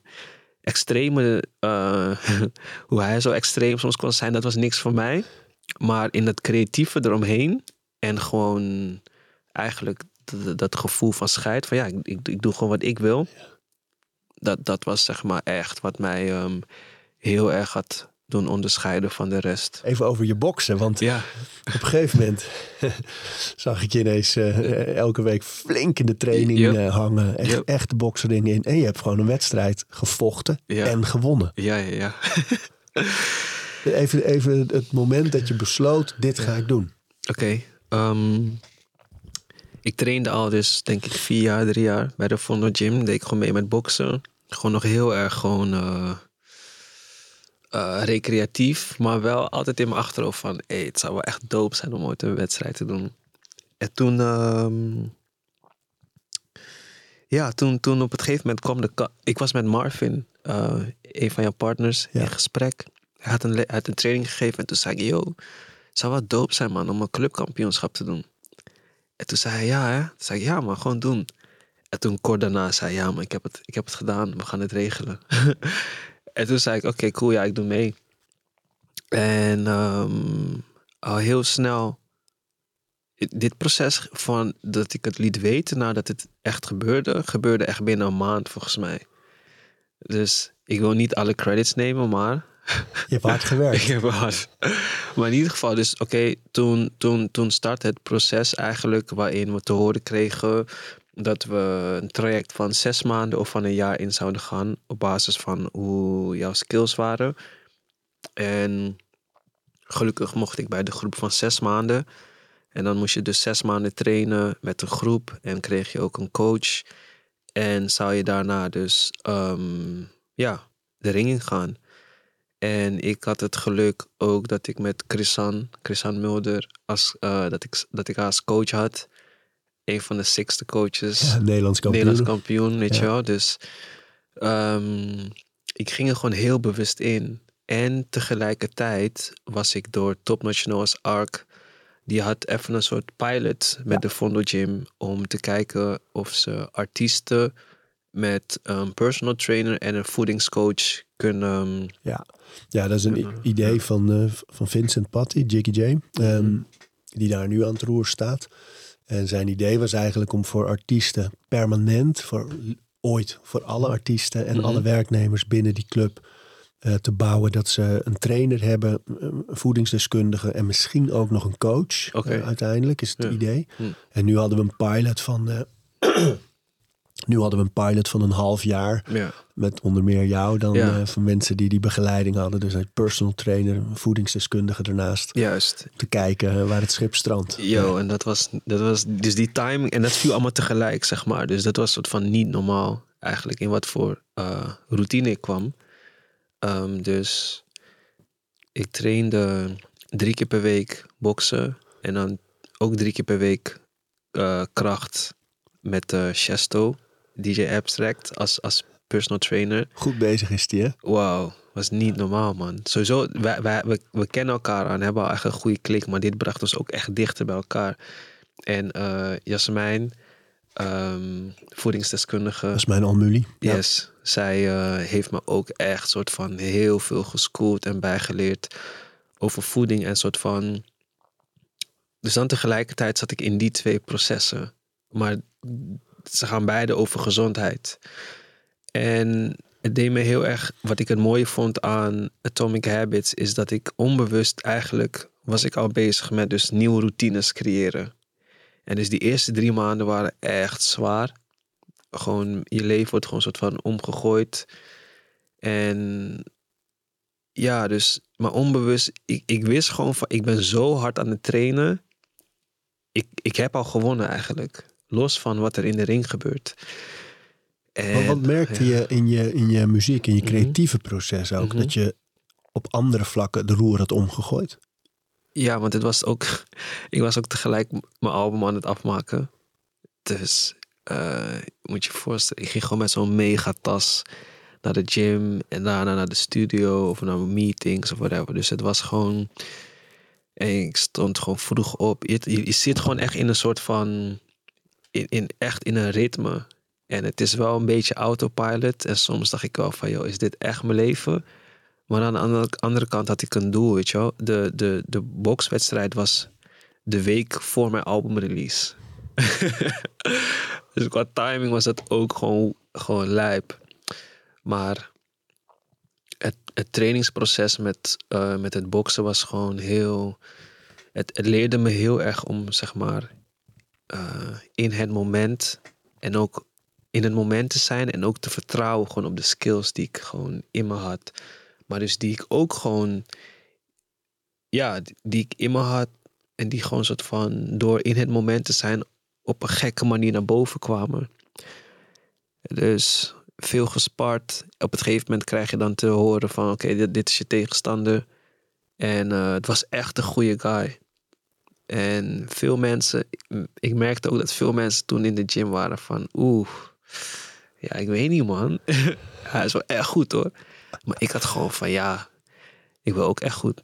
extreme... eh, [LAUGHS] hoe hij zo extreem soms kon zijn, dat was niks voor mij. Maar in het creatieve eromheen... En gewoon eigenlijk dat, dat gevoel van scheid. Van ja, ik, ik, ik doe gewoon wat ik wil. Dat, dat was zeg maar echt wat mij ehm, heel erg had doen onderscheiden van de rest. Even over je boksen, want Ja, [LAUGHS] op een gegeven moment [LAUGHS] zag ik je ineens eh, elke week flink in de training Yep. eh, hangen. Echt, Yep. echt boksering in. En je hebt gewoon een wedstrijd gevochten Ja. en gewonnen. ja, ja, ja. [LAUGHS] Even, even het moment dat je besloot, dit ga ik doen. Oké. ehm, ik trainde al dus denk ik vier jaar, drie jaar bij de Fondo Gym. Deed ik gewoon mee met boksen. Gewoon nog heel erg gewoon eh, eh, recreatief. Maar wel altijd in mijn achterhoofd van... Hey, het zou wel echt dope zijn om ooit een wedstrijd te doen. En toen... ehm, ja, toen, toen op het gegeven moment kwam de... Ik was met Marvin, eh, een van jouw partners, Ja. in gesprek. Hij had, een, le- hij had een training gegeven en toen zei ik... Yo, het zou wel dope zijn, man, om een clubkampioenschap te doen. En toen zei hij, ja, hè? Toen zei ik, ja, man, gewoon doen. En toen kort daarna zei hij, ja, maar ik heb het, ik heb het gedaan. We gaan het regelen. [LAUGHS] en toen zei ik, oké, cool, ja, ik doe mee. En ehm, al heel snel... Dit proces van dat ik het liet weten nadat het echt gebeurde... gebeurde echt binnen een maand, volgens mij. Dus ik wil niet alle credits nemen, maar... Je hebt hard [LAUGHS] Ik gewerkt. heb hard. Maar in ieder geval, dus oké, toen, toen, toen startte het proces eigenlijk waarin we te horen kregen dat we een traject van zes maanden of van een jaar in zouden gaan op basis van hoe jouw skills waren. En gelukkig mocht ik bij de groep van zes maanden. En dan moest je dus zes maanden trainen met een groep en kreeg je ook een coach. En zou je daarna dus ehm, ja, de ring in gaan. En ik had het geluk ook dat ik met Chrisan, Chrisan Mulder, als, eh, dat, ik, dat ik haar als coach had. Een van de sixte coaches. Ja, Nederlands kampioen. Nederlands kampioen, weet Ja. je wel. Dus ehm, ik ging er gewoon heel bewust in. En tegelijkertijd was ik door Top Nationals ARC. Die had even een soort pilot met de Fondo Gym. Om te kijken of ze artiesten met een personal trainer en een voedingscoach kunnen... Ja. ja, dat is een idee van, eh, van Vincent Patty, Jiggy J. ehm, die daar nu aan het roer staat. En zijn idee was eigenlijk om voor artiesten permanent, voor ooit, voor alle artiesten en Mhm. alle werknemers binnen die club eh, te bouwen. Dat ze een trainer hebben, een voedingsdeskundige en misschien ook nog een coach. Eh, uiteindelijk is het Ja. idee. Hm. En nu hadden we een pilot van. eh, nu hadden we een pilot van een half jaar. Ja. Met onder meer jou dan Ja. eh, van mensen die die begeleiding hadden. Dus een personal trainer, voedingsdeskundige ernaast. Juist. Om te kijken waar het schip strandt. Yo, en dat was, dat was dus die timing. En dat viel allemaal tegelijk, zeg maar. Dus dat was soort van niet normaal eigenlijk. In wat voor eh, routine ik kwam. Ehm, dus ik trainde drie keer per week boksen. En dan ook drie keer per week eh, kracht met eh Chesto, DJ Abstract als, als personal trainer. Goed bezig is die, hè? Wauw, was niet normaal, man. Sowieso, wij, wij, we, we kennen elkaar en hebben al echt een goede klik, maar dit bracht ons ook echt dichter bij elkaar. En eh Jasmijn, ehm, voedingsdeskundige, Dat is mijn Almuli. Ja. yes, zij eh, heeft me ook echt soort van heel veel geschoold en bijgeleerd over voeding en soort van. Dus dan tegelijkertijd zat ik in die twee processen, maar ze gaan beide over gezondheid. En het deed me heel erg. Wat ik het mooie vond aan Atomic Habits is dat ik onbewust eigenlijk was ik al bezig met dus nieuwe routines creëren. En dus die eerste drie maanden waren echt zwaar. Gewoon je leven wordt gewoon een soort van omgegooid. En ja, dus, maar onbewust, ik, ik wist gewoon van, ik ben zo hard aan het trainen. Ik, ik heb al gewonnen eigenlijk. Los van wat er in de ring gebeurt. Maar wat En, merkte ja. je in je, in je muziek, in je Mhm. creatieve proces ook? Mhm. Dat je op andere vlakken de roer had omgegooid? Ja, want het was ook, [LAUGHS] ik was ook tegelijk mijn album aan het afmaken. Dus eh, moet je je voorstellen, ik ging gewoon met zo'n megatas naar de gym en daarna naar de studio of naar meetings of whatever. Dus het was gewoon, en ik stond gewoon vroeg op. Je, je, je zit gewoon echt in een soort van, in, echt in een ritme. En het is wel een beetje autopilot. En soms dacht ik wel van, joh, is dit echt mijn leven? Maar aan de andere, andere kant had ik een doel, weet je wel. De, de, de bokswedstrijd was de week voor mijn albumrelease. [LAUGHS] dus qua timing was dat ook gewoon, gewoon lijp. Maar het, het trainingsproces met, eh, met het boksen was gewoon heel... Het, het leerde me heel erg om, zeg maar, eh, in het moment en ook in het moment te zijn en ook te vertrouwen gewoon op de skills die ik gewoon in me had. Maar dus die ik ook gewoon, ja, die ik in me had en die gewoon soort van door in het moment te zijn op een gekke manier naar boven kwamen. Dus veel gespart. Op het gegeven moment krijg je dan te horen van oké, dit, dit is je tegenstander. En eh, het was echt een goede guy. En veel mensen, ik- merkte ook dat veel mensen toen in de gym waren van oeh, ja, ik weet niet man. [LAUGHS] Hij is wel echt goed hoor. Maar ik had gewoon van ja, ik wil ook echt goed.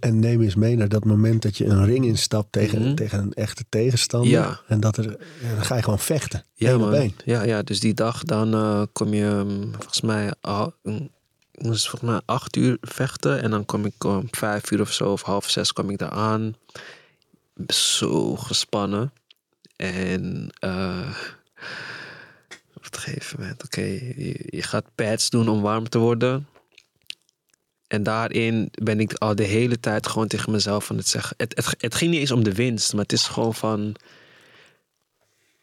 En neem eens mee naar dat moment dat je een ring instapt tegen, Mhm. tegen een echte tegenstander. Ja. En dat er, ja, dan ga je gewoon vechten. Ja, man. Ja, ja, dus die dag dan eh, kom je mm, volgens mij al, mm, ik moest volgens mij acht uur vechten en dan kom ik om vijf uur of zo of half zes kom ik daar aan. Zo gespannen. En eh, op het gegeven moment, oké, je, gaat pads doen om warm te worden. En daarin ben ik al de hele tijd gewoon tegen mezelf van het zeggen. Het, het, het ging niet eens om de winst, maar het is gewoon van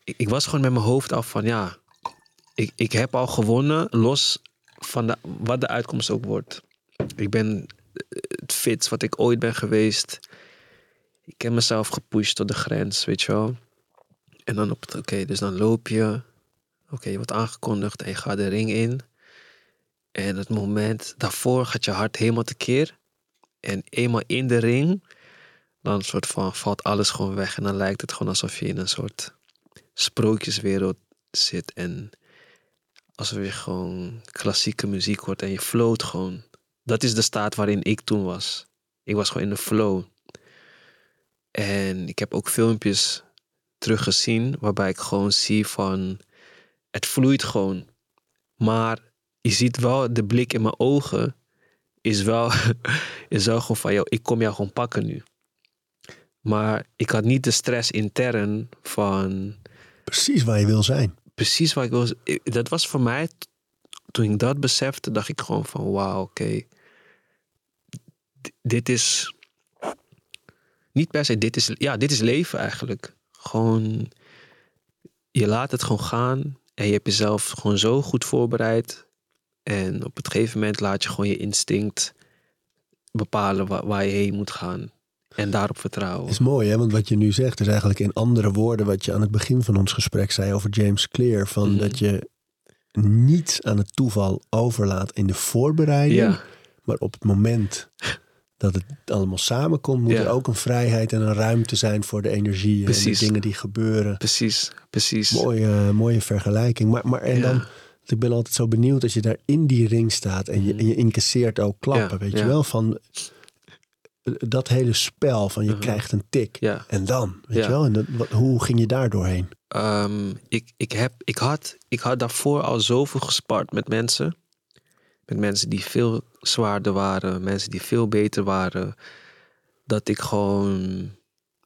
ik, ik was gewoon met mijn hoofd af van ja, ik, ik heb al gewonnen, los van wat de uitkomst ook wordt. Ik ben het fit wat ik ooit ben geweest. Ik heb mezelf gepusht tot de grens, weet je wel. En dan op het, oké, dus dan loop je. Oké, je wordt aangekondigd en je gaat de ring in. En het moment daarvoor gaat je hart helemaal tekeer. En eenmaal in de ring, dan soort van valt alles gewoon weg. En dan lijkt het gewoon alsof je in een soort sprookjeswereld zit en alsof je gewoon klassieke muziek hoort en je float gewoon. Dat is de staat waarin ik toen was. Ik was gewoon in de flow. En ik heb ook filmpjes teruggezien waarbij ik gewoon zie van het vloeit gewoon. Maar je ziet wel de blik in mijn ogen is wel, [LAUGHS] is wel gewoon van, joh, ik kom jou gewoon pakken nu. Maar ik had niet de stress intern van Precies waar je wil zijn. precies waar ik wil. Dat was voor mij, toen ik dat besefte, dacht ik gewoon van wauw, oké. Dit is niet per se, dit is, ja, dit is leven eigenlijk. Gewoon, je laat het gewoon gaan en je hebt jezelf gewoon zo goed voorbereid. En op het gegeven moment laat je gewoon je instinct bepalen waar, waar je heen moet gaan. En daarop vertrouwen. is mooi, hè? Want wat je nu zegt is eigenlijk in andere woorden wat je aan het begin van ons gesprek zei over James Clear. Van Mhm. dat je niets aan het toeval overlaat in de voorbereiding. Ja, Maar op het moment dat het allemaal samenkomt, moet Ja. er ook een vrijheid en een ruimte zijn voor de energie en de dingen die gebeuren. precies, precies. Mooie, mooie vergelijking. Maar, maar en Ja. dan, ik ben altijd zo benieuwd als je daar in die ring staat en je, Mhm. en je incasseert ook klappen, Ja, weet je wel? Van eh, dat hele spel van je Mhm. krijgt een tik. En dan, weet je wel? En dat, wat, hoe ging je daar doorheen? Ehm, ik, ik, heb, ik, had, ik had daarvoor al zoveel gespart met mensen. Met mensen die veel zwaarder waren, mensen die veel beter waren. Dat ik gewoon,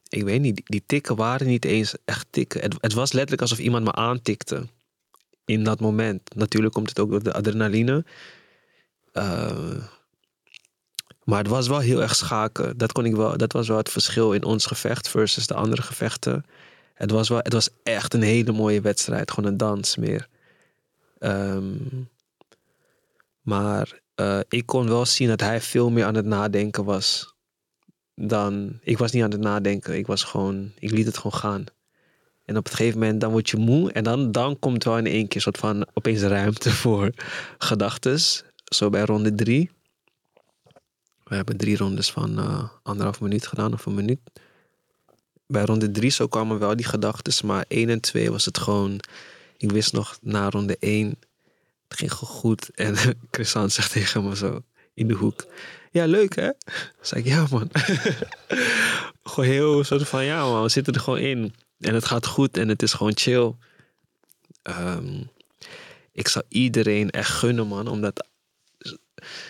ik weet niet, die, tikken waren niet eens echt tikken. Het, het was letterlijk alsof iemand me aantikte. in dat moment. Natuurlijk komt het ook door de adrenaline. Eh, maar het was wel heel erg schaken. Dat, kon ik wel, dat was wel het verschil in ons gevecht versus de andere gevechten. Het was, wel, het was echt een hele mooie wedstrijd. Gewoon een dans meer. Ehm, maar eh, ik kon wel zien dat hij veel meer aan het nadenken was. Dan, ik was niet aan het nadenken. Ik was gewoon, ik liet het gewoon gaan. En op een gegeven moment dan word je moe. En dan, dan komt wel in één keer soort van opeens ruimte [LAUGHS] voor gedachtes. Zo bij ronde drie. We hebben drie rondes van uh, anderhalf minuut gedaan of een minuut. Bij ronde drie zo kwamen wel die gedachten. Maar één en twee was het gewoon... Ik wist nog na ronde één... Ging gewoon goed. En [LAUGHS] Christian zegt tegen me zo in de hoek. Ja, leuk hè? Zeg ik, ja man. [LAUGHS] gewoon heel soort van, ja man, we zitten er gewoon in. En het gaat goed en het is gewoon chill. Um, ik zou iedereen echt gunnen man, omdat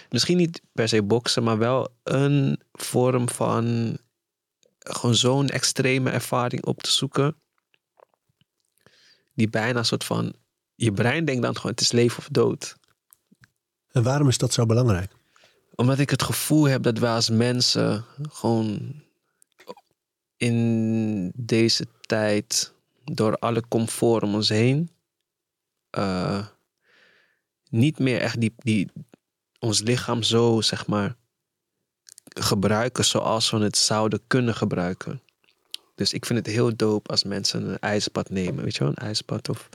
misschien niet per se boksen, maar wel een vorm van gewoon zo'n extreme ervaring op te zoeken. Die bijna soort van, je brein denkt dan gewoon het is leven of dood. En waarom is dat zo belangrijk? Omdat ik het gevoel heb dat wij als mensen gewoon in deze tijd door alle comfort om ons heen uh, niet meer echt die, die, ons lichaam zo, zeg maar, gebruiken zoals we het zouden kunnen gebruiken. Dus ik vind het heel dope als mensen een ijsbad nemen. Weet je wel, een ijsbad of...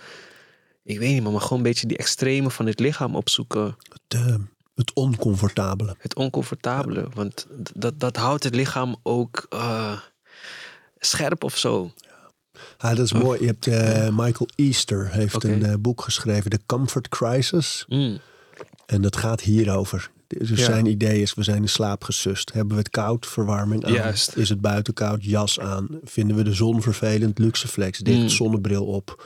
Ik weet niet, maar, maar gewoon een beetje die extreme van het lichaam opzoeken. Het, uh, het oncomfortabele. Het oncomfortabele, ja. want dat, dat houdt het lichaam ook uh, scherp of zo. Ah, dat is oh. mooi. Je hebt uh, Michael Easter heeft okay. een uh, boek geschreven, The Comfort Crisis. Mm. En dat gaat hierover. Dus ja. zijn idee is, we zijn in slaap gesust. Hebben we het koud, verwarming aan? Juist. Is het buiten koud, jas aan? Vinden we de zon vervelend, luxeflex, dicht mm. zonnebril op?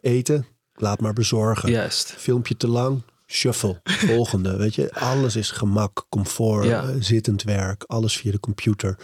Eten, laat maar bezorgen. Juist. Filmpje te lang, shuffle. Volgende, [LAUGHS] weet je. Alles is gemak, comfort, ja. uh, zittend werk. Alles via de computer.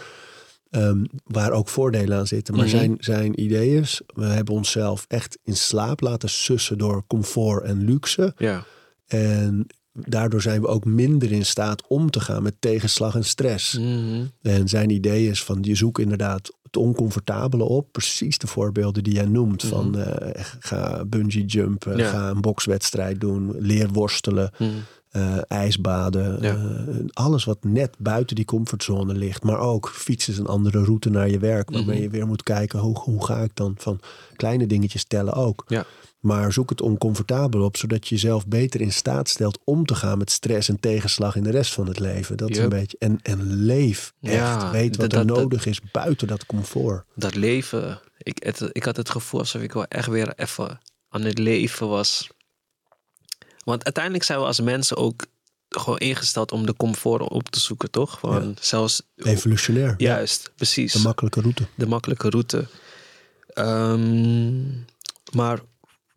Um, waar ook voordelen aan zitten. Maar Mhm. zijn, zijn idee is, we hebben onszelf echt in slaap laten sussen door comfort en luxe. Ja. En daardoor zijn we ook minder in staat om te gaan met tegenslag en stress. Mhm. En zijn idee is van je zoekt inderdaad het oncomfortabele op. Precies de voorbeelden die jij noemt. Van eh, ga bungee jumpen, Ja. ga een bokswedstrijd doen, leer worstelen, Mhm. Eh, ijsbaden. Ja. eh, alles wat net buiten die comfortzone ligt. Maar ook fietsen is een andere route naar je werk. Waarmee Mhm. je weer moet kijken hoe, hoe ga ik dan van kleine dingetjes tellen ook. Ja. Maar zoek het oncomfortabel op, zodat je jezelf beter in staat stelt om te gaan met stress en tegenslag in de rest van het leven. Dat is een beetje. En, en leef echt. Ja, Weet wat dat- er dat- nodig is buiten dat comfort. Dat leven. Ik, het, ik had het gevoel alsof ik wel echt weer even aan het leven was. Want uiteindelijk zijn we als mensen ook gewoon ingesteld om de comfort op te zoeken, toch? Van Ja. zelfs. Evolutionair. Juist, precies. De makkelijke route. de makkelijke route. Ehm, maar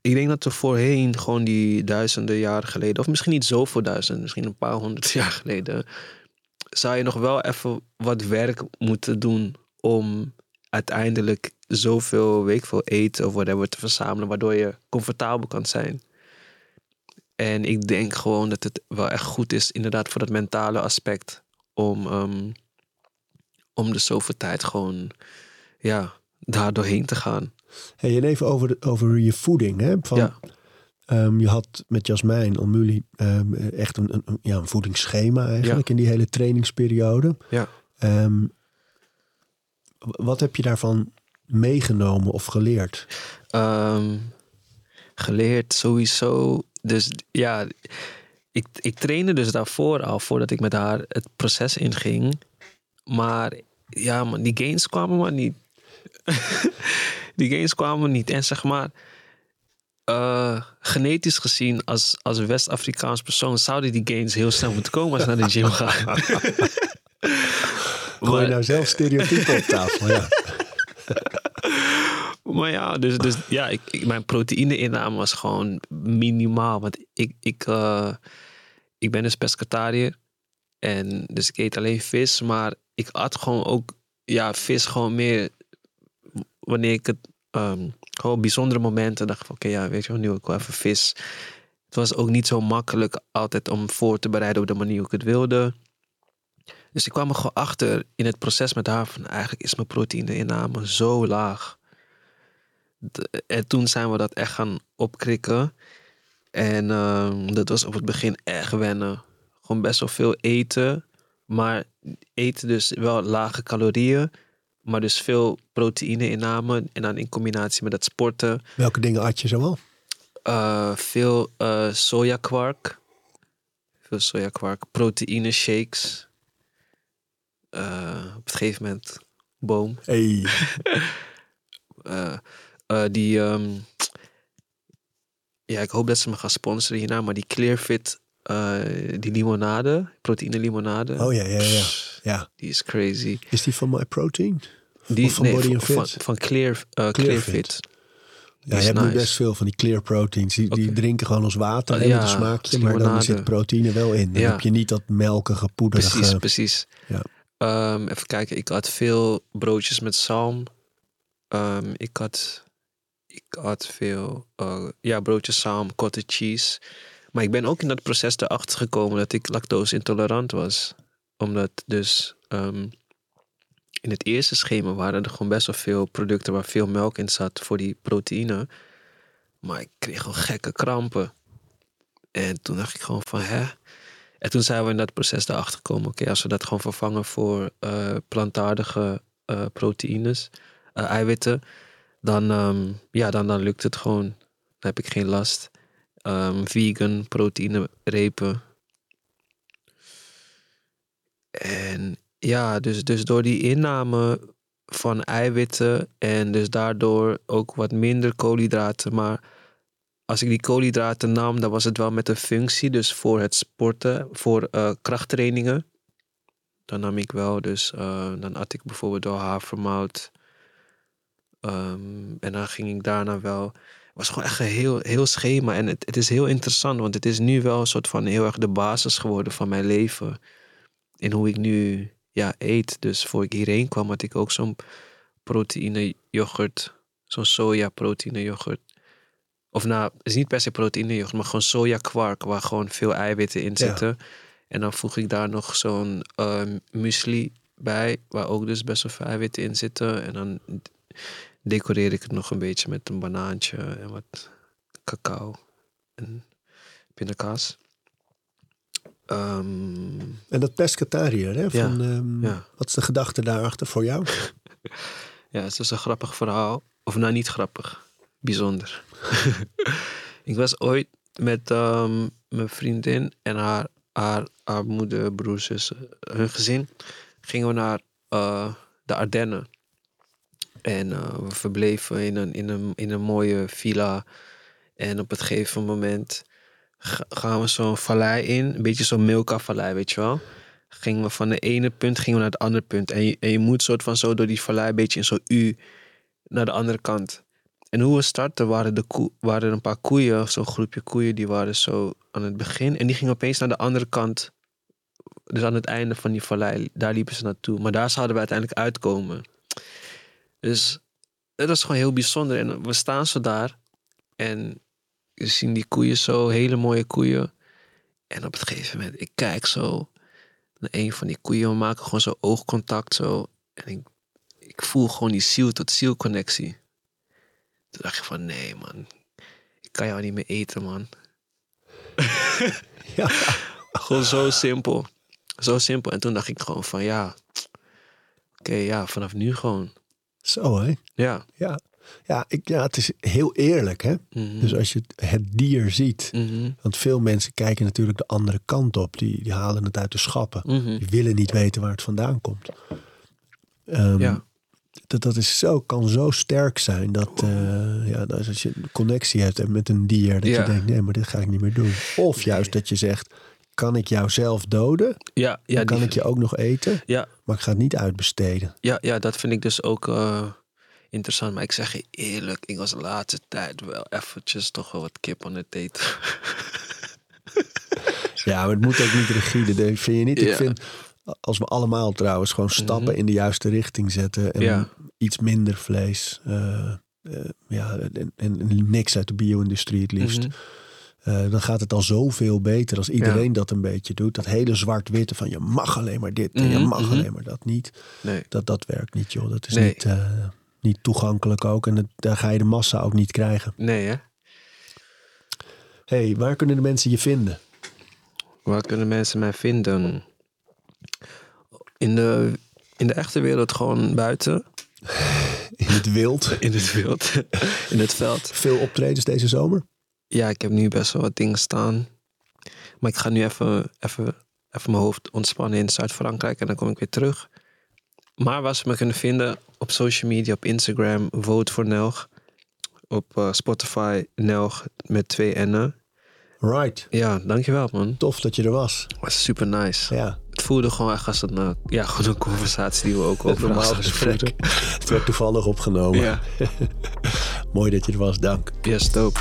ik denk dat we voorheen, gewoon die duizenden jaren geleden, of misschien niet zoveel duizenden, misschien een paar honderd [LAUGHS] jaar geleden, zou je nog wel even wat werk moeten doen om uiteindelijk zoveel, weet veel, eten of whatever te verzamelen, waardoor je comfortabel kan zijn. En ik denk gewoon dat het wel echt goed is, inderdaad, voor dat mentale aspect, om, ehm, om de zoveel tijd gewoon, ja, daar doorheen te gaan. Hey, en even over, de- over je voeding. Hè? Van, Ja. ehm, je had met Jasmijn Almuli ehm, echt een, een, ja, een voedingsschema eigenlijk in die hele trainingsperiode. Ja. Wat heb je daarvan meegenomen of geleerd? Geleerd sowieso. Dus ja, ik, ik trainde dus daarvoor al, voordat ik met haar het proces inging. Maar ja, man, die gains kwamen maar niet. [LAUGHS] die gains kwamen niet. En zeg maar, eh, genetisch gezien, als, als West-Afrikaans persoon, zouden die gains heel snel moeten komen als ik naar de gym ga. Gooi [LAUGHS] je nou zelf stereotypen op tafel? Ja. Maar ja, dus, dus ja, ik, mijn proteïne-inname was gewoon minimaal. Want ik, ik, eh, ik ben dus pescatariër. En dus ik eet alleen vis. Maar ik at gewoon ook ja, vis gewoon meer wanneer ik het ehm, gewoon bijzondere momenten. dacht ik van, oké, ja, weet je wel, nu ik wel even vis. Het was ook niet zo makkelijk altijd om voor te bereiden op de manier hoe ik het wilde. Dus ik kwam er gewoon achter in het proces met haar van eigenlijk is mijn proteïne-inname zo laag. En toen zijn we dat echt gaan opkrikken. En ehm, dat was op het begin echt wennen. Gewoon best wel veel eten. Maar eten dus wel lage calorieën. Maar dus veel proteïne-inname. En dan in combinatie met het sporten. Welke dingen had je zoal? Eh, veel eh sojakwark. Veel sojakwark. Proteïne shakes. Eh, op het gegeven moment boom. Hey. [LAUGHS] Eh, die, ehm, ja, ik hoop dat ze me gaan sponsoren hierna, maar die Clearfit, eh, die limonade, proteïne limonade. Oh ja, ja, ja. Ja. Die is crazy. Is die van My Protein? Die Of van Body van, and Fit? van, van Clear, eh, Clearfit. Ja, je hebt nu best veel van die clear proteins. Die, drinken gewoon als water en ja, smaakje. als Maar dan zit proteïne wel in. Dan Ja. heb je niet dat melkige, poederige... Precies, precies. Ja. Ehm, even kijken, ik had veel broodjes met zalm. Ehm, ik, had, ik had veel eh, ja, broodjes zalm, cottage cheese. Maar ik ben ook in dat proces erachter gekomen dat ik lactose intolerant was. Omdat dus ehm, in het eerste schema waren er gewoon best wel veel producten waar veel melk in zat voor die proteïne. Maar ik kreeg gewoon gekke krampen. En toen dacht ik gewoon van, hè? En toen zijn we in dat proces erachter gekomen. Oké, als we dat gewoon vervangen voor eh, plantaardige eh, proteïnes, eiwitten, dan, ehm, ja, dan, dan lukt het gewoon. Dan heb ik geen last. Ehm, vegan proteïne repen. En ja, dus, dus door die inname van eiwitten en dus daardoor ook wat minder koolhydraten, maar als ik die koolhydraten nam, dan was het wel met een functie. Dus voor het sporten, voor eh, krachttrainingen. Dan nam ik wel, dus eh, dan at ik bijvoorbeeld wel havermout. Ehm, en dan ging ik daarna wel. Het was gewoon echt een heel, heel schema. En het, het is heel interessant, want het is nu wel een soort van heel erg de basis geworden van mijn leven. In hoe ik nu ja, eet. Dus voor ik hierheen kwam, had ik ook zo'n proteïne yoghurt. Zo'n soja proteïne yoghurt. Of nou, het is niet per se proteïne yoghurt, maar gewoon soja kwark waar gewoon veel eiwitten in Ja. zitten. En dan voeg ik daar nog zo'n ehm, muesli bij, waar ook dus best wel veel eiwitten in zitten. En dan decoreer ik het nog een beetje met een banaantje en wat cacao en pindakaas. Ehm, En dat pescatariër, hè? Van, ehm, ja. Wat is de gedachte daarachter voor jou? [LAUGHS] Ja, het is dus een grappig verhaal. Of nou, niet grappig. Bijzonder. [LAUGHS] ik was ooit met ehm, mijn vriendin en haar, haar, haar moeder, broer, zus, hun gezin. Gingen we naar eh, de Ardennen. En eh, we verbleven in een, in, een, in een mooie villa. En op het gegeven moment ga- gaan we zo'n vallei in. Een beetje zo'n Milka-vallei, weet je wel. Gingen we van de ene punt gingen we naar het andere punt. En je, moet soort van zo door die vallei een beetje in zo'n U naar de andere kant. En hoe we startten waren, de waren er een paar koeien, zo'n groepje koeien, die waren zo aan het begin. En die gingen opeens naar de andere kant. Dus aan het einde van die vallei, daar liepen ze naartoe. Maar daar zouden we uiteindelijk uitkomen. Dus het was gewoon heel bijzonder. En we staan zo daar. En we zien die koeien zo, hele mooie koeien. En op het gegeven moment, ik kijk zo naar een van die koeien. We maken gewoon zo oogcontact zo. En ik, ik voel gewoon die ziel tot ziel connectie. Toen dacht ik van, nee man. Ik kan jou niet meer eten, man. [LAUGHS] Ja. Gewoon zo simpel. Zo simpel. En toen dacht ik gewoon van, ja. Oké, ja, vanaf nu gewoon. Zo, hè? Ja. Ja. Ja, ik, ja, het is heel eerlijk, hè? Mhm. Dus als je het, dier ziet... Mhm. Want veel mensen kijken natuurlijk de andere kant op. Die, die halen het uit de schappen. Mhm. Die willen niet weten waar het vandaan komt. Ehm, Ja. dat, dat is zo, kan zo sterk zijn dat, eh, ja, dat als je een connectie hebt met een dier, dat Ja. je denkt, nee, maar dit ga ik niet meer doen. Of juist dat je zegt, kan ik jou zelf doden? Ja, ja, Dan kan die- ik je ook nog eten, ja, maar ik ga het niet uitbesteden. ja, ja, dat vind ik dus ook eh, interessant. Maar ik zeg je eerlijk, ik was de laatste tijd wel eventjes toch wel wat kip aan het eten. [LAUGHS] Ja, maar het moet ook niet rigide. Vind je niet? Ik vind, als we allemaal trouwens gewoon stappen Mhm. in de juiste richting zetten en Ja. iets minder vlees. eh, eh, ja, en, en niks uit de bio-industrie het liefst. Mhm. Eh, dan gaat het al zoveel beter als iedereen dat een beetje doet. Dat hele zwart-witte van je mag alleen maar dit en je Mhm, mag mhm. alleen maar dat niet. Nee. Dat, dat werkt niet, joh. Dat is Nee. niet, eh, niet toegankelijk ook. En dat, daar ga je de massa ook niet krijgen. Nee, hè? hey, waar kunnen de mensen je vinden? Waar kunnen mensen mij vinden? In de, in de echte wereld gewoon buiten. In het wild. In het wild. [LAUGHS] In het veld. Veel optredens deze zomer? Ja, ik heb nu best wel wat dingen staan. Maar ik ga nu even, even, even mijn hoofd ontspannen in Zuid-Frankrijk. En dan kom ik weer terug. Maar waar ze me kunnen vinden op social media, op Instagram, Vote voor Nelg. Op eh, Spotify, Nelg met twee N'en. Right. Ja, dankjewel man. Tof dat je er was. Was super nice. Ja. Het voelde gewoon echt als een, eh, ja, gewoon een conversatie die we ook [LAUGHS] over normaal gesprek. [LAUGHS] Het werd toevallig opgenomen. Ja, [LAUGHS] Mooi dat je er was, dank. yes, dope.